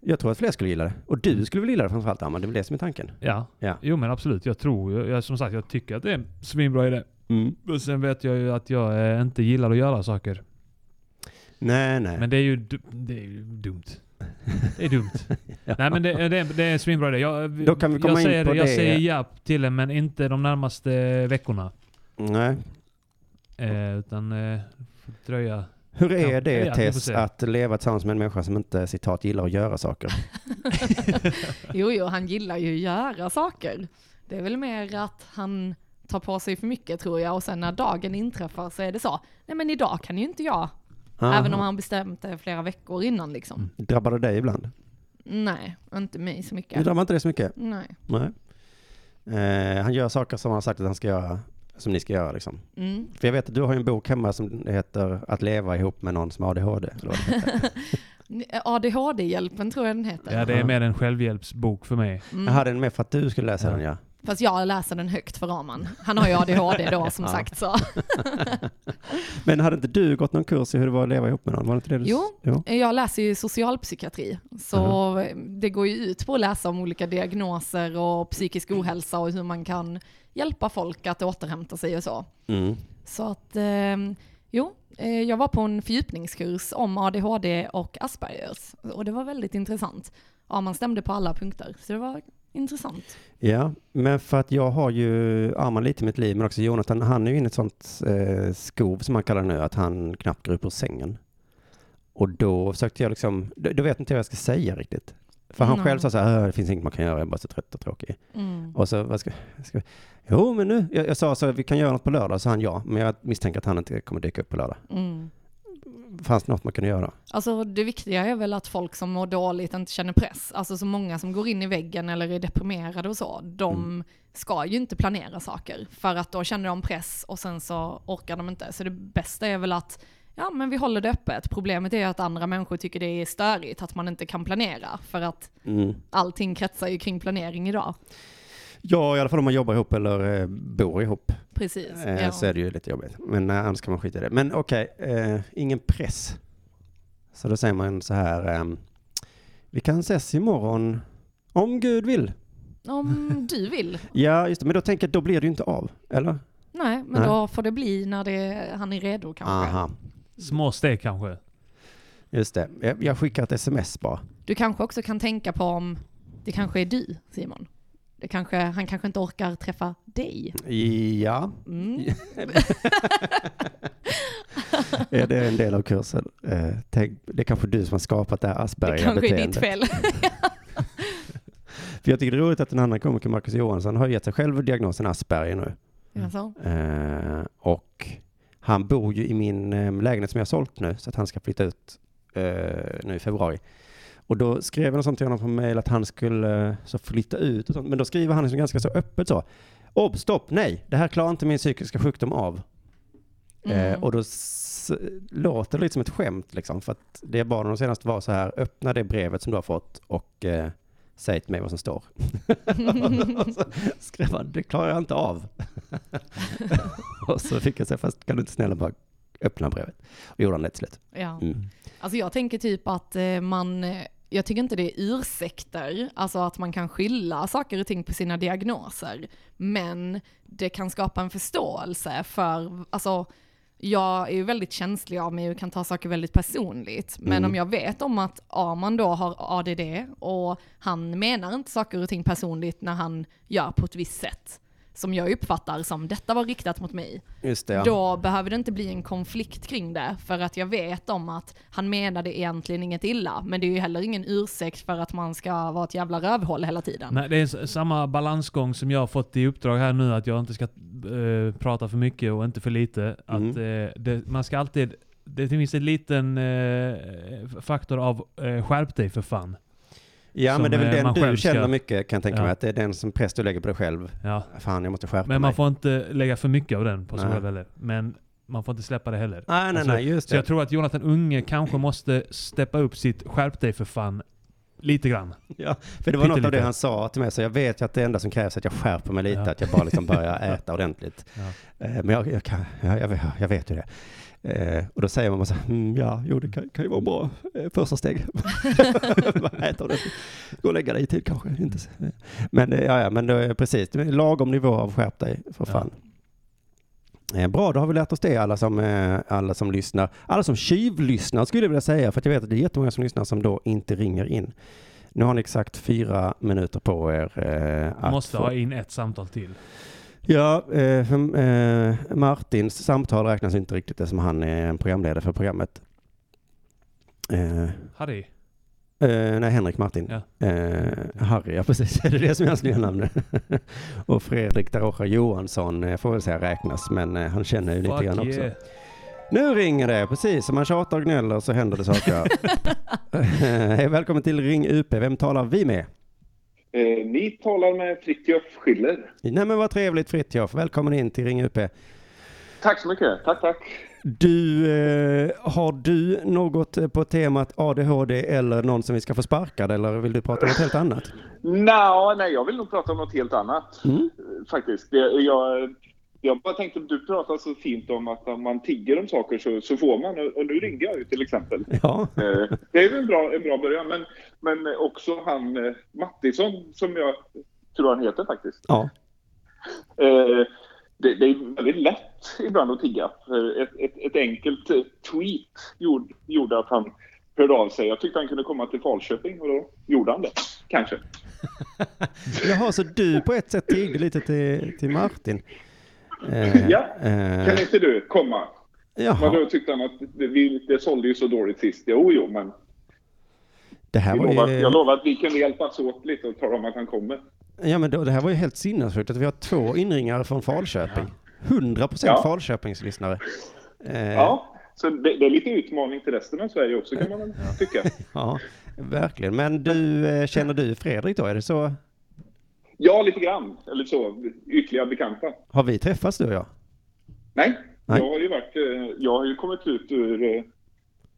jag tror att fler skulle gilla det. Och du skulle väl gilla det framförallt Amman, det är väl det som är tanken? Ja. Ja. jo men absolut. Jag tror, jag, jag, som sagt, jag tycker att det är en svinbra idé. Mm. Och sen vet jag ju att jag eh, inte gillar att göra saker. Nej, nej. Men det är ju, det är ju dumt. Det är dumt. Ja. Nej men det, det, det är en svinbra idé. Jag, Då kan vi komma jag in säger, på jag det. säger ja till det, men inte de närmaste veckorna. nej. Eh, utan eh, dröja. Hur är Ja, det ja, Tess att leva tillsammans med en människa som inte citat gillar att göra saker? Jo, jo, han gillar ju att göra saker. Det är väl mer att han tar på sig för mycket tror jag och sen när dagen inträffar så är det så. Nej men idag kan ju inte jag. Även om han bestämt det flera veckor innan liksom. Drabbar det dig ibland? Nej, inte mig så Du mycket. drabbar inte det så mycket? Nej. Nej. Eh, han gör saker som han har sagt att han ska göra, som ni ska göra liksom. Mm. För jag vet att du har ju en bok hemma som heter Att leva ihop med någon som har ADHD. ADHD-hjälpen tror jag den heter. Ja, det är mer en självhjälpsbok för mig. Mm. Jag hade den med för att du skulle läsa Ja. den ja. Fast jag läser den högt för Raman. Han har ju ADHD då som Ja. sagt så. Men hade inte du gått någon kurs i hur det var att leva ihop med någon? Var inte det du Jo. jo. Jag läser ju socialpsykiatri, så det går ju ut på att läsa om olika diagnoser och psykisk ohälsa och hur man kan hjälpa folk att återhämta sig och så. Mm. Så att, eh, jo, jag var på en fördjupningskurs om ADHD och Aspergers och det var väldigt intressant. Ja, man stämde på alla punkter, så det var intressant. Ja, men för att jag har ju Arman lite i mitt liv, men också Jonathan, han är ju inne i ett sånt eh, skov som man kallar det nu, att han knappt går upp ur sängen. Och då försökte jag liksom, då, då vet inte vad jag ska säga riktigt. För han Nej. själv sa så här, "Äh, det finns inget man kan göra, jag är bara så trött och tråkig. Mm. Och så, vad ska, ska Jo, men nu, jag, jag sa så, vi kan göra något på lördag, så han ja, men jag misstänker att han inte kommer dyka upp på lördag. Mm. Fanns det något man kunde göra? Alltså det viktiga är väl att folk som mår dåligt inte känner press. Alltså så många som går in i väggen eller är deprimerade och så, de Mm. ska ju inte planera saker. För att då känner de press och sen så orkar de inte. Så det bästa är väl att, ja men vi håller det öppet. Problemet är att andra människor tycker det är störigt att man inte kan planera. För att Mm. allting kretsar ju kring planering idag. Ja, i alla fall om man jobbar ihop eller eh, bor ihop. Precis. Eh, ja. Så är det ju lite jobbigt. Men eh, annars kan man skita i det. Men okej, eh, ingen press. Så då säger man så här. ehm, vi kan ses imorgon om Gud vill. Om du vill. Ja, just det. Men då tänker jag, då blir det ju inte av. Eller? Nej, men Nej. då får det bli när det, han är redo kanske. Aha, Små steg kanske. just det. Jag, jag skickar ett sms bara. Du kanske också kan tänka på om det kanske är du, Simon. Det kanske, han kanske inte orkar träffa dig. Ja, Mm. är det en del av kursen? Eh, tänk, det är kanske du som har skapat det här Det kanske är Asperger-beteendet. ditt fel. För jag tycker det är roligt att en annan komiker, Marcus Johansson, har gett sig själv diagnosen Asperger nu. Alltså. Eh, och han bor ju i min eh, lägenhet som jag har sålt nu, så att han ska flytta ut eh, nu i februari. Och då skrev jag sånt till honom på mail att han skulle eh, så flytta ut och sånt. Men då skriver han liksom ganska så öppet så. Obs, stopp, nej, det här klarar inte min psykiska sjukdom av. Mm. Eh, och då låter det lite som ett skämt liksom. För att det jag bad honom senast var så här, öppna det brevet som du har fått och eh, säg till mig vad som står. och så skrev han, det klarar jag inte av. och så fick jag säga, fast kan du inte snälla bara öppna brevet? Och gjorde han det till slut. Ja. Mm. Alltså jag tänker typ att eh, man, eh, jag tycker inte det är ursäkter, alltså att man kan skylla saker och ting på sina diagnoser, men det kan skapa en förståelse för, alltså jag är ju väldigt känslig av mig och kan ta saker väldigt personligt, men Mm. om jag vet om att Arman då har ADD och han menar inte saker och ting personligt när han gör på ett visst sätt, som jag uppfattar som detta var riktat mot mig, Just det, ja. då behöver det inte bli en konflikt kring det, för att jag vet om att han menade egentligen inget illa, men det är ju heller ingen ursäkt för att man ska vara ett jävla rövhål hela tiden. Nej, det är samma balansgång som jag har fått i uppdrag här nu, att jag inte ska eh, prata för mycket och inte för lite. Att, eh, det, man ska alltid... Det finns en liten eh, faktor av eh, skärp dig för fan. Ja, men det är väl eh, den du känner ska- mycket kan jag tänka Ja. mig, att det är den som press du lägger på dig själv. Ja. Fan, jag måste skärpa Men mig. man får inte lägga för mycket av den på sig Nej. själv heller. Men man får inte släppa det heller. Nej, nej, Alltså, nej, just Så det. jag tror att Jonathan Unge kanske måste steppa upp sitt skärp dig för fan lite grann. Ja, för det var något av det han sa till mig, så jag vet ju att det enda som krävs är att jag skärper mig lite, Ja. att jag bara liksom börjar äta ordentligt. Ja. Eh, Men jag, jag, kan, jag, jag vet ju det. Eh, och då säger man så här, mm, ja, jo det kan, kan ju vara bra eh, första steg. Gå och lägga dig i tid kanske. Inte så. Men eh, ja, ja, men det är precis, det är lagom nivå av skärp dig för Ja. fan. Eh, Bra, då har vi lärt oss det alla som, eh, alla som lyssnar. Alla som tjuvlyssnar skulle jag vilja säga, för jag vet att det är jättemånga som lyssnar som då inte ringer in. Nu har ni exakt fyra minuter på er. Eh, att Måste få- ha in ett samtal till. Ja, eh, för, eh, Martins samtal räknas inte riktigt eftersom han är programledare för programmet. Eh, Harry. eh, nej, Henrik Martin. Ja. Eh, Harry, ja precis. Det är det som är hans nya namn. och Fredrik Darocha Johansson eh, får väl säga räknas, men eh, han känner ju lite grann också. yeah. Nu ringer det, precis. Om man tjatar och gnäller så händer det saker. Hej, välkommen till Ring UP. Vem talar vi med? Eh, ni talar med Fritiof Schiller. Nej men vad trevligt Fritiof. Välkommen in till Ring UP. Tack så mycket. Tack, tack. Du, eh, har du något eh, på temat ADHD eller någon som vi ska få sparkad eller vill du prata om något helt annat? Nå, nej, jag vill nog prata om något helt annat. Mm. eh, Faktiskt. Det, jag, jag bara tänkte du pratar så fint om att om man tigger om saker så, så får man. Och, nu ringde jag ju till exempel. Ja, Eh, det är väl en bra, en bra början. Men, men också han eh, Mattisson, som jag tror han heter faktiskt. ja. Eh, det, det är väldigt lätt ibland att tigga. Ett, ett, ett enkelt tweet gjorde, gjorde att han hörde av sig. Jag tyckte han kunde komma till Falköping och då gjorde han det. Kanske. Jaha, så du på ett sätt tiggde lite till, till Martin? Eh, Ja, eh, Kan inte du komma? Men jaha, då tyckte han att det, vi, det sålde ju så dåligt sist. Jo, jo, men det här vi var lovar, ju, jag lovar att vi kunde hjälpas åt lite och tala om att han kommer. ja, men då, det här var ju helt sinnessjukt att vi har två inringare från Falköping. 100 procent Ja. Falköpingslyssnare. Eh, Ja, så det, det är lite utmaning till resten av Sverige också kan man väl tycka. ja, verkligen. Men du, känner du Fredrik då? Är det så? Ja, lite grann. Eller så, ytliga bekanta. Har vi träffats du och jag? Nej, Nej. jag har ju varit, eh, jag har ju kommit ut ur eh,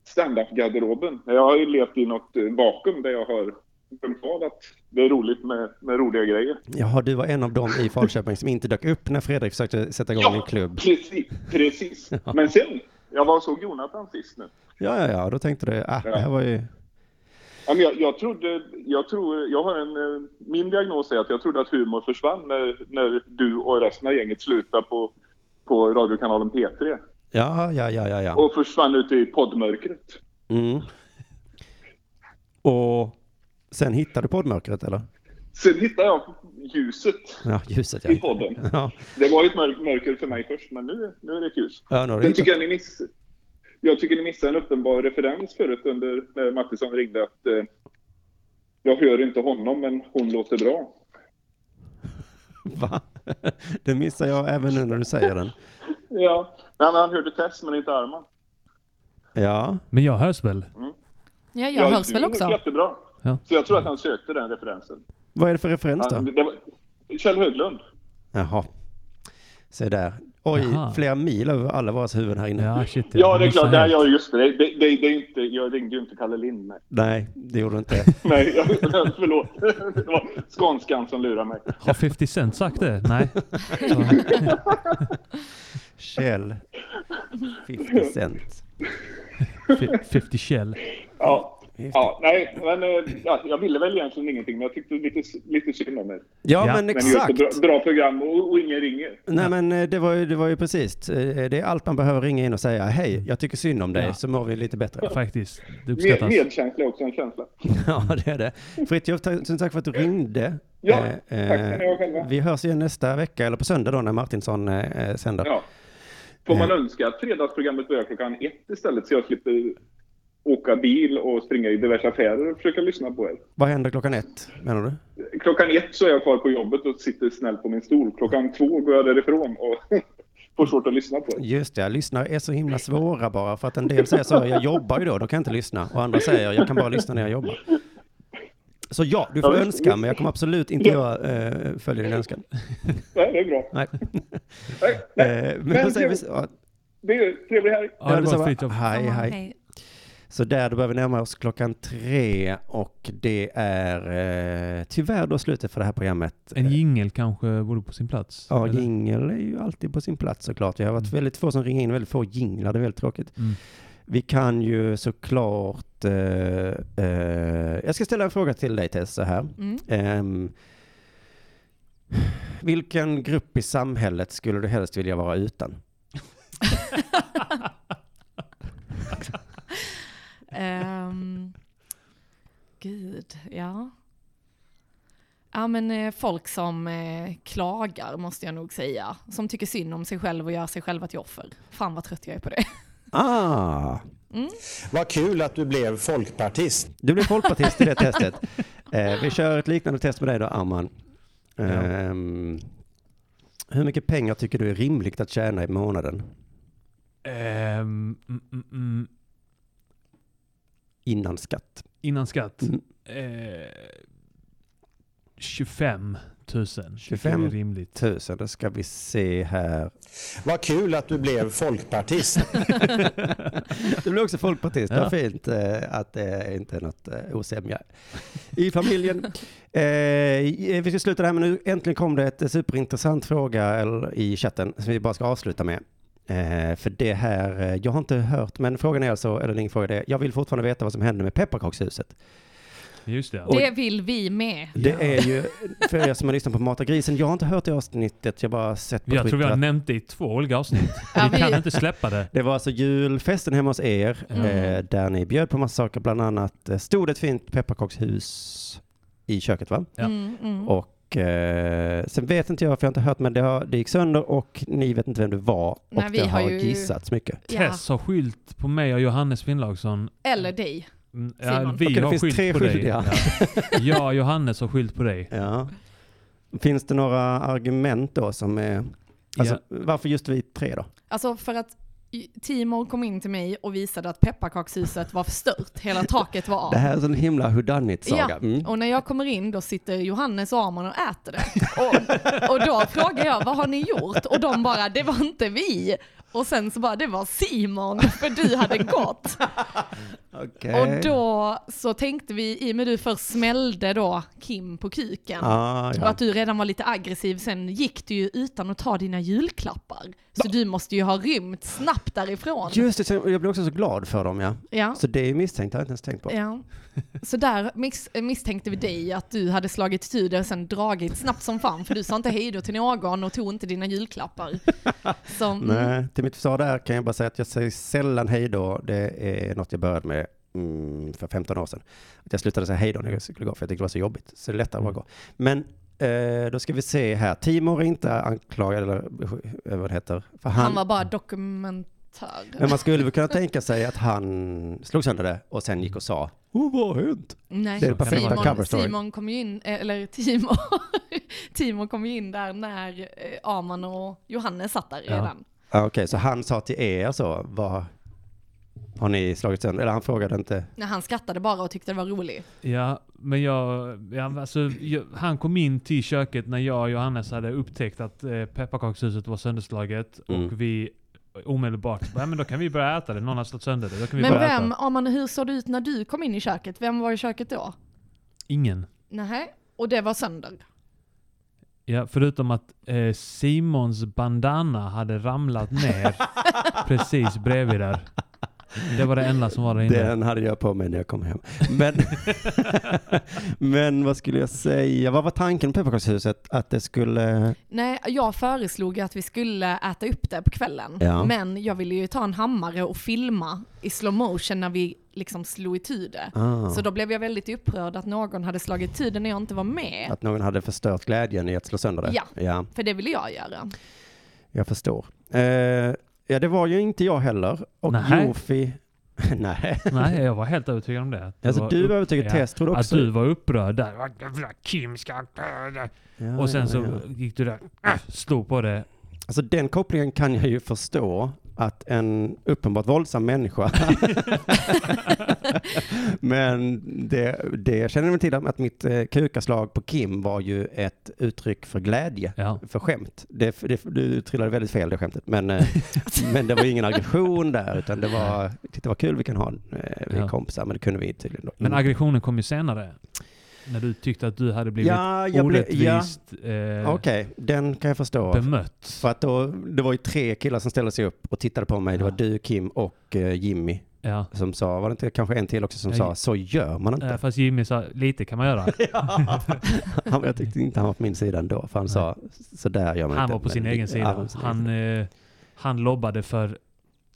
stand-up-garderoben. Jag har ju levt i något eh, vakuum där jag har glömt av att det är roligt med, med roliga grejer. Jaha, du var en av dem i Falköping som inte dök upp när Fredrik försökte sätta igång en klubb. Precis, precis. Ja. Men sen, jag var och såg Jonathan sist nu. Ja, ja, ja, då tänkte du, ah, det här var ju... Men jag, jag trodde, jag tror, jag har en, eh, min diagnos är att jag trodde att humor försvann när, när du och resten av gänget slutade på, på radiokanalen P3 Ja, ja, ja, ja, ja. och försvann ut i poddmörkret. Mm. Och sen hittade du poddmörkret eller? Sen hittade jag ljuset Ja, ljuset ja. i podden. Ja, Det var ju ett mörk, mörker för mig först, men nu, nu är det ett ljus. ja du Sen tycker jag ni miss, jag tycker ni missade en uppenbar referens förut under när Mattisson ringde att eh, jag hör inte honom, men hon låter bra. Va? Det missar jag även nu när du säger den. Ja, men han hörde Tess, men inte Arman. Ja, Men jag hörs väl? Ja, jag hörs du väl också. Jättebra. Ja. Så jag tror att han sökte den referensen. vad är det för referens Han, då? det var, Kjell Höglund. Jaha. Se där. Oj, Jaha. flera mil över alla våra huvuden här inne. Ja, shit. Ja, det är klart. Ja, helt. ja, just det. Det, det, det, är inte, jag ringde ju inte Kalle Lind. Nej, Nej, det gjorde du inte. nej jag, förlåt. Det var skånskan som lurade mig. Har 50 Cent sagt det? Nej. Kjell. 50 cent. fi- 50 Shell. Ja, ja nej, men eh, ja, jag ville väl egentligen ingenting, men jag tyckte lite, lite synd om er. Ja, Ja. men Men just exakt. ett bra, bra program och, och ingen ringer. Nej men eh, det var, ju, det var ju precis, eh, det är allt man behöver ringa in och säga hej, jag tycker synd om dig, Ja. så mår vi lite bättre. Faktiskt. Det Med, uppskattas. medkänsla är också en känsla. Ja, det är det. Fritiof, tusen tack för att du ringde. Ja, Eh, tack ska ni ha själva. Vi hörs igen nästa vecka, eller på söndag då, när Martinsson eh, sänder. Ja. Får man önska att fredagsprogrammet börjar klockan ett istället så jag slipper åka bil och springa i diverse affärer och försöka lyssna på er. Vad händer klockan ett, menar du? Klockan ett så är jag kvar på jobbet och sitter snällt på min stol. Klockan två går jag därifrån och får svårt att lyssna på er. Just det, lyssnare är så himla svåra bara, för att en del säger så, jag jobbar ju då, då kan jag inte lyssna. Och andra säger, jag kan bara lyssna när jag jobbar. Så ja, du får Ja, önska, men jag kommer absolut inte Ja. göra, eh, följa din önskan. Nej, det är bra. Nej. Nej, nej. Eh, men Men då säger vi trevligt. så, Det är trevlig helg. Ja, det var Fritiof. Hej, hej. Så där, då börjar vi närma oss klockan tre och det är eh, tyvärr då slutet för det här programmet. En jingel kanske vore på sin plats? Ja, eller? jingel är ju alltid på sin plats såklart. Jag har varit väldigt få som ringer in, väldigt få jinglar, det är väldigt tråkigt. Mm. Vi kan ju såklart... Eh, eh, jag ska ställa en fråga till dig Tess, så här. Mm. Ehm, vilken grupp i samhället skulle du helst vilja vara utan? Ehm, gud, ja. Ja men eh, folk som eh, klagar måste jag nog säga. Som tycker synd om sig själv och gör sig själva till offer. Fan vad trött jag är på det. Ah, Vad kul att du blev folkpartist. du blev folkpartist i det testet. Eh, vi kör ett liknande test med dig då, Arman. Ehm, hur mycket pengar tycker du är rimligt att tjäna i månaden Ehm, mm, mm, mm. Innan skatt? Innan skatt? Mm. Eh, 25 000. 25 25 är rimligt. Tusen, då ska vi se här. Vad kul att du blev folkpartist. Du blir också folkpartist, Ja. vad fint eh, att det inte är något eh, osämja i familjen. Eh, vi ska sluta där, men nu äntligen kom det ett superintressant fråga i chatten som vi bara ska avsluta med. Eh, för det här, eh, jag har inte hört, men frågan är alltså, eller ingen fråga det, är, jag vill fortfarande veta vad som hände med pepparkakshuset. Just det. Och- Det vill vi med. Det är ju, för er som har lyssnat på Mata grisen, jag har inte hört det avsnittet, jag bara sett på Jag tror vi Twitter har att nämnt det i två olika avsnitt. Ja, vi kan inte släppa det. Det var alltså julfesten hemma hos er, Mm. eh, där ni bjöd på massa saker, bland annat eh, stod ett fint pepparkakshus i köket va? Ja. Mm, mm. Och eh, sen vet inte jag, för jag har inte hört, men det, har, det gick sönder och ni vet inte vem det var. Och Nej, vi det har har ju- gissats mycket. Ja. Tess har skylt på mig och Johannes Finnlaugsson. Eller dig. Mm, Ja, Simon. vi Okej, har skylt tre på dig. skyldiga. Ja. Jag och Johannes har skylt på dig. Ja. Finns det några argument då som är, alltså Ja. varför just vi tre då? Alltså för att Timor kom in till mig och visade att pepparkakshuset var förstört. Hela taket var av. Det här är en himla whodunit-saga. Ja, Mm. och när jag kommer in då sitter Johannes och Arman och äter det. Och, och då frågar jag, vad har ni gjort? Och de bara, det var inte vi. Och sen så bara, det var Simon, för du hade gått. Okej. Och då så tänkte vi, i och med du först smällde då Kim på kuken, Ah, och ja. att du redan var lite aggressiv, sen gick du ju utan att ta dina julklappar. Så du måste ju ha rymt snabbt därifrån. Just det, jag blev också så glad för dem ja. Ja. Så det är misstänkt, det har jag inte ens tänkt på. Ja. Så där mis misstänkte vi dig att du hade slagit tur och sen dragit snabbt som fan för du sa inte hej då till någon och tog inte dina julklappar. Så, mm, Nej, till mitt försvar där kan jag bara säga att jag säger sällan hej då. Det är något jag började med mm, för 15 år sedan. Att jag slutade säga hej då när jag skulle gå, för jag tyckte det var så jobbigt. Så det är lättare att bara gå. Men eh, då ska vi se här. Timor är inte anklagad, eller eh, vad det heter. För han, han, var bara dokumentär. men man skulle väl kunna tänka sig att han slog sönder det och sen gick och sa oh, vad har hänt? Nej, det är perfekta Simon, cover story. Simon kom ju in, eh, eller Timo, Timo kom ju in där när eh, Arman och Johannes satt där Ja. redan. Ah, Okej, så han sa till er så, vad, Har ni slagit sönder? Eller han frågade inte. Nej, han skrattade bara och tyckte det var roligt. Ja, men jag, ja, alltså, jag, han kom in till köket när jag och Johannes hade upptäckt att eh, pepparkakshuset var sönderslaget. Mm. Och vi omedelbart, ja men då kan vi börja äta det. Någon har slått sönder det. Då kan vi Men börja vem, äta. om man, hur såg det ut när du kom in i köket? Vem var i köket då? Ingen. Nej, och det var sönder. Ja, förutom att eh, Simons bandana hade ramlat ner precis bredvid där. Det var det enda som var där inne. Den hade jag på mig när jag kom hem. Men, men vad skulle jag säga? Vad var tanken på pepparkakshuset? Att det skulle... Nej, jag föreslog att vi skulle äta upp det på kvällen. Ja. Men jag ville ju ta en hammare och filma i slow motion när vi liksom slog itu det. Ah, Så då blev jag väldigt upprörd att någon hade slagit tid när jag inte var med. Att någon hade förstört glädjen i att slå sönder det? Ja. Ja, För det ville jag göra. jag förstår. Eh, ja, det var ju inte jag heller. Och Nej. Jofi... Nej. Nej, jag var helt övertygad om det. Att Alltså du var övertygad, ja, Tess trodde också... Att du var upprörd där. Kim ska... Ja, Och sen ja, så gick du där, äh, slog på det. Alltså den kopplingen kan jag ju förstå. Att en uppenbart våldsam människa. Men det, det jag känner mig till att mitt eh, kukaslag på Kim var ju ett uttryck för glädje. Ja. För skämt. Det, det, du trillade väldigt fel det skämtet. Men, eh, men det var ingen aggression där. Utan det var, det var kul vi kan ha eh, vi Ja. kompisar. Men det kunde vi tydligen då. Men aggressionen kom ju senare. När du tyckte att du hade blivit Ja, jag orättvist eh, Okej, den kan jag förstå. bemött. För att då, det var ju tre killar som ställde sig upp och tittade på mig. Det var Ja. du, Kim och eh, Jimmy Ja. som sa, var det inte kanske en till också som Ja, sa, så gör man inte. Eh, fast Jimmy sa, lite kan man göra. han, jag tyckte inte han var på min sida ändå, för han sa, så där gör man Han inte. var på sin egen Ja, sida. Han, eh, han lobbade för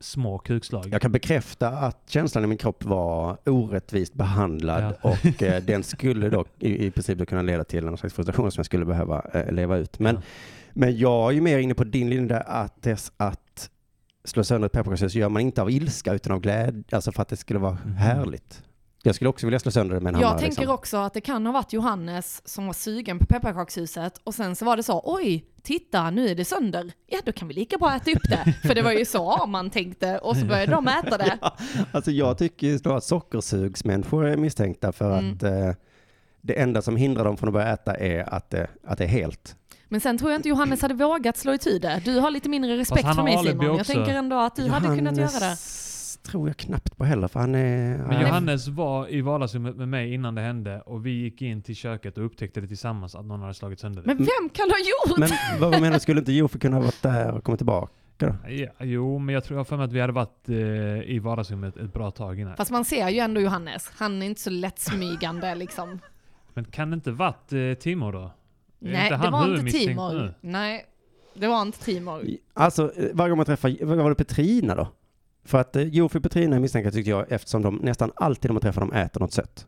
små kukslag. Jag kan bekräfta att känslan i min kropp var orättvist behandlad Ja. och eh, den skulle då i, i princip kunna leda till en slags frustration som jag skulle behöva eh, leva ut. Men, Ja. men jag är ju mer inne på din linje där att, dess, att slå sönder ett pepparkakshus gör man inte av ilska utan av glädje, alltså för att det skulle vara Mhm. härligt. Jag skulle också vilja slå sönder det med en Jag hammare. tänker liksom. också att det kan ha varit Johannes som var sugen på pepparkakshuset och sen så var det så, oj, titta nu är det sönder. Ja, då kan vi lika bra äta upp det. För det var ju så man tänkte och så började de äta det. Alltså jag tycker ju att sockersugsmänniskor är misstänkta för Mm. att eh, det enda som hindrar dem från att börja äta är att, det- att det är helt. Men sen tror jag inte Johannes hade vågat slå itu det. Du har lite mindre respekt för mig Simon. Jag tänker ändå att du hade kunnat göra det. Tror jag knappt på heller för han är... Men. Johannes var i vardagsrummet med mig innan det hände och vi gick in till köket och upptäckte det tillsammans att någon hade slagit sönder det. Men vem kan ha gjort? Men vad menar du, skulle inte Jofi kunna varit där och komma tillbaka? Ja, jo, men jag tror jag för mig att vi hade varit eh, i vardagsrummet ett bra tag innan. Fast man ser ju ändå Johannes. Han är inte så lättsmygande liksom. Men kan det inte varit eh, Timo då? Nej, det var inte Timor. Nej, det var inte Timor. Alltså varje gång man träffar, var det Petrina då? För att eh, Jofi och Petrina är misstänkta tycker jag eftersom de nästan alltid när man träffar dem äter något sött.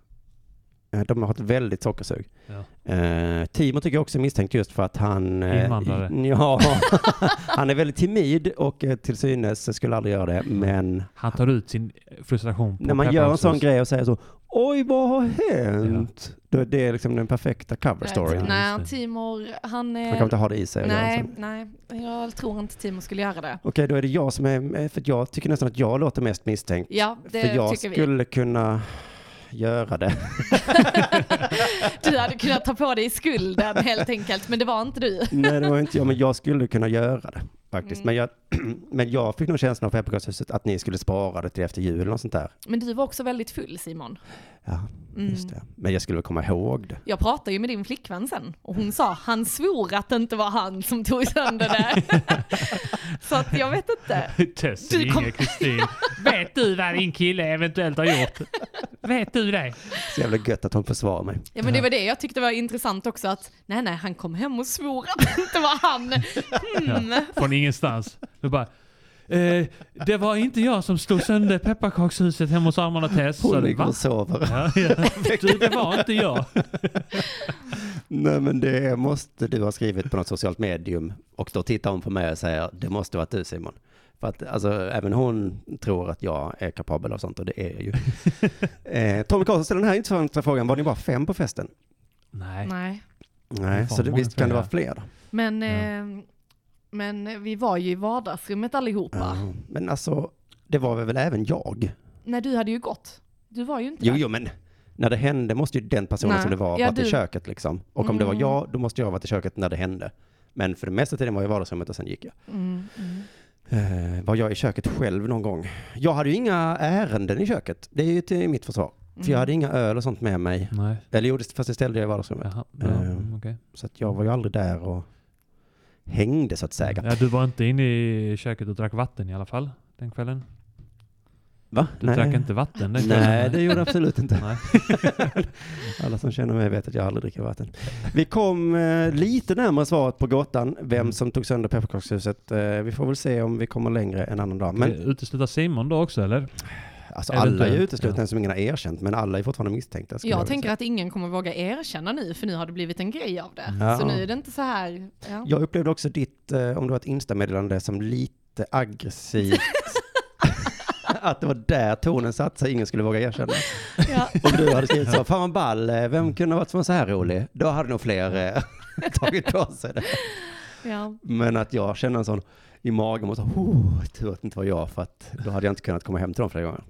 Eh, De har ett väldigt sockersug. Ja. Eh, Timo tycker jag också är misstänkt just för att han... eh, Invandrare. Ja, han är väldigt timid och eh, till synes skulle aldrig göra det. Men Han tar ut sin frustration på när man gör en sån grej och säger så Oj, vad har hänt? Är det liksom den perfekta cover storyn. Ja, Nej. Timor, han Han är... kan inte ha det i sig. Nej, nej, jag tror inte Timor skulle göra det. Okej, då är det jag som är, för jag tycker nästan att jag låter mest misstänkt. Ja, det för jag tycker vi. skulle kunna göra det. Du hade kunnat ta på dig skulden helt enkelt, men det var inte du. Nej, det var inte jag, men jag skulle kunna göra det faktiskt. Mm. Men, jag, men jag fick nog känslan av pepparkakshuset att ni skulle spara det till efter jul något sånt där. Men du var också väldigt full Simon. Ja, Mm. just det. Men jag skulle väl komma ihåg det. Jag pratade ju med din flickvän sen och hon sa han svor att det inte var han som tog sönder det. Så att jag vet inte. Du kom- Kristin. Vet du vad din kille eventuellt har gjort? Vet du det? Så jävla gött att hon försvarar mig. Ja men det var det jag tyckte var intressant också att nej nej han kom hem och svor att det inte var han. Hmm. Från ingenstans. Du bara, eh, det var inte jag som slog sönder pepparkakshuset hemma hos Arman och Tess. Hon ligger och sover. Ja, ja. Du, det var inte jag. Nej, men det måste du ha skrivit på något socialt medium. Och då tittar hon på mig och säger, det måste vara du Simon. För att alltså, även hon tror att jag är kapabel av sånt och det är jag ju. eh, Tommy Karlsson ställer den här intressanta frågan, var ni bara fem på festen? Nej. Nej. Så det, visst kan det vara fler? Men, Ja. eh, men vi var ju i vardagsrummet allihopa. Ja, men alltså, det var väl även jag? Nej, du hade ju gått. Du var ju inte Jo, där. jo, men när det hände måste ju den personen Nej. som det var Ja, varit i du- köket liksom. Och om det var Mm. jag, då måste jag ha varit i köket när det hände. Men för det mesta tiden var jag i vardagsrummet och sen gick jag. Mm, mm. Eh, var jag i köket själv någon gång? Jag hade ju inga ärenden i köket. Det är ju till mitt försvar. För jag Mm. hade inga öl och sånt med mig. Nej. Eller jo, det- fast det ställde jag i vardagsrummet. Jaha, bra. Eh, Mm, okej. Så att jag var ju aldrig där och hängde så att säga. Ja, du var inte inne i köket och drack vatten i alla fall den kvällen? Va? Du drack inte vatten den kvällen? Nej, det gjorde jag absolut inte. Nej. Alla som känner mig vet att jag aldrig dricker vatten. Vi kom eh, lite närmare svaret på gåtan, vem Mm. som tog sönder pepparkakshuset. Eh, vi får väl se om vi kommer längre en annan dag. Men... Utesluta Simon då också eller? Alltså, alla är ju eventuellt, uteslutna ja. som ingen har erkänt, men alla är fortfarande misstänkta. Jag vilja tänker säga. att ingen kommer våga erkänna nu, för nu har det blivit en grej av det. Ja. Så nu är det inte så här... Ja. Jag upplevde också ditt, eh, om det var ett Insta-meddelande, som lite aggressivt. att det var där tonen satt sig, ingen skulle våga erkänna. Ja. Om du hade skrivit så, fan vad ball, eh, vem kunde ha varit som var så här rolig? Då hade nog fler eh, tagit på sig det. Ja. Men att jag känner en sån i magen, och så, oh, tur att det inte var jag, för att då hade jag inte kunnat komma hem till dem flera gånger.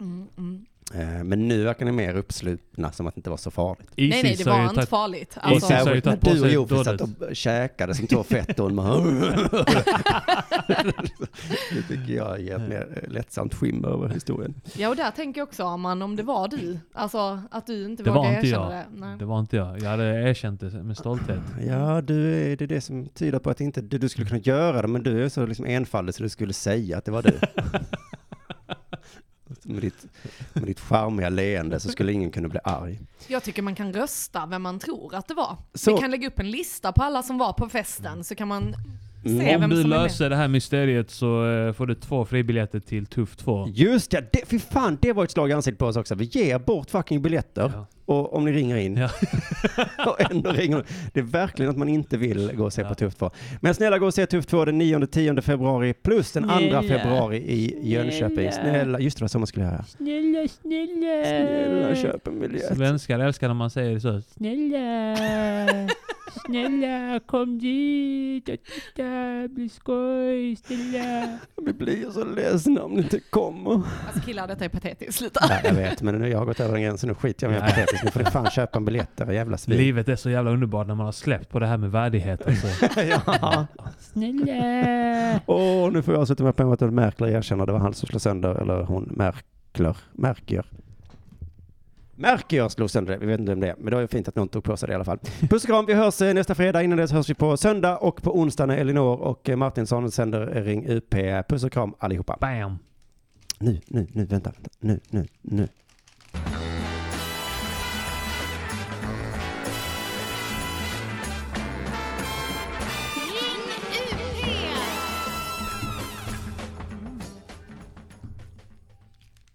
Mm, mm. Eh, Men nu verkar ni mer uppslutna, som att det inte var så farligt. Nej, nej, det var inte farligt. Alltså, Isis har ju tagit på du och sig Jofi satt och käkade som två fetton. det tycker jag ger ett mer eh, lättsamt skimmer över historien. ja, och där tänker jag också, Arman, om det var du. Alltså, att du inte Det vågar var inte erkänna jag. det. Nej. Det var inte jag. Jag hade erkänt det med stolthet. Ja, du är, det är det som tyder på att inte du, du skulle kunna göra det, men du är så liksom enfaldig så du skulle säga att det var du. med, ditt, med ditt charmiga leende så skulle ingen kunna bli arg. Jag tycker man kan rösta vem man tror att det var. Så- Vi kan lägga upp en lista på alla som var på festen, så kan man Mm. Om du löser det här mysteriet så eh, får du två fribiljetter till Tuff 2. Just ja, det, fy fan, det var ett slag i ansiktet på oss också. Vi ger bort fucking biljetter. Ja. Och om ni ringer in. Ja. och ändå ringer de. Det är verkligen att man inte vill gå och se Ja. på Tuff 2. Men snälla gå och se Tuff 2 den 9-10 februari plus den 2 Snälla. februari i Jönköping. Snälla, just det, det var så man skulle göra. Snälla, snälla. Snälla, köp en biljett. Svenskar älskar när man säger så. Snälla, snälla kom dit och titta, bli skoj, snälla. Vi blir så ledsna om ni inte kommer. Alltså killar, detta är patetiskt. Sluta. Ja, jag vet, men nu jag har gått över den gränsen. Nu skiter jag i att jag är patetisk. Nu får ni fan köpa en biljett, era jävla svin. Livet är så jävla underbart när man har släppt på det här med värdighet. Alltså. ja. Snälla. Åh, nu får jag sätta mig på att Merkler erkänner det var han som slog sönder, eller hon, Merkler, Merkier. Merkier slog sönder det, vi vet inte vem det är, men det var fint att någon tog på sig det i alla fall. Puss och kram, vi hörs eh, nästa fredag, innan dess hörs vi på söndag och på onsdag när Elinor och eh, Martinsson sänder Ring UP. Puss och kram allihopa. Bam. Nu, nu, nu, vänta, vänta, nu, nu, nu.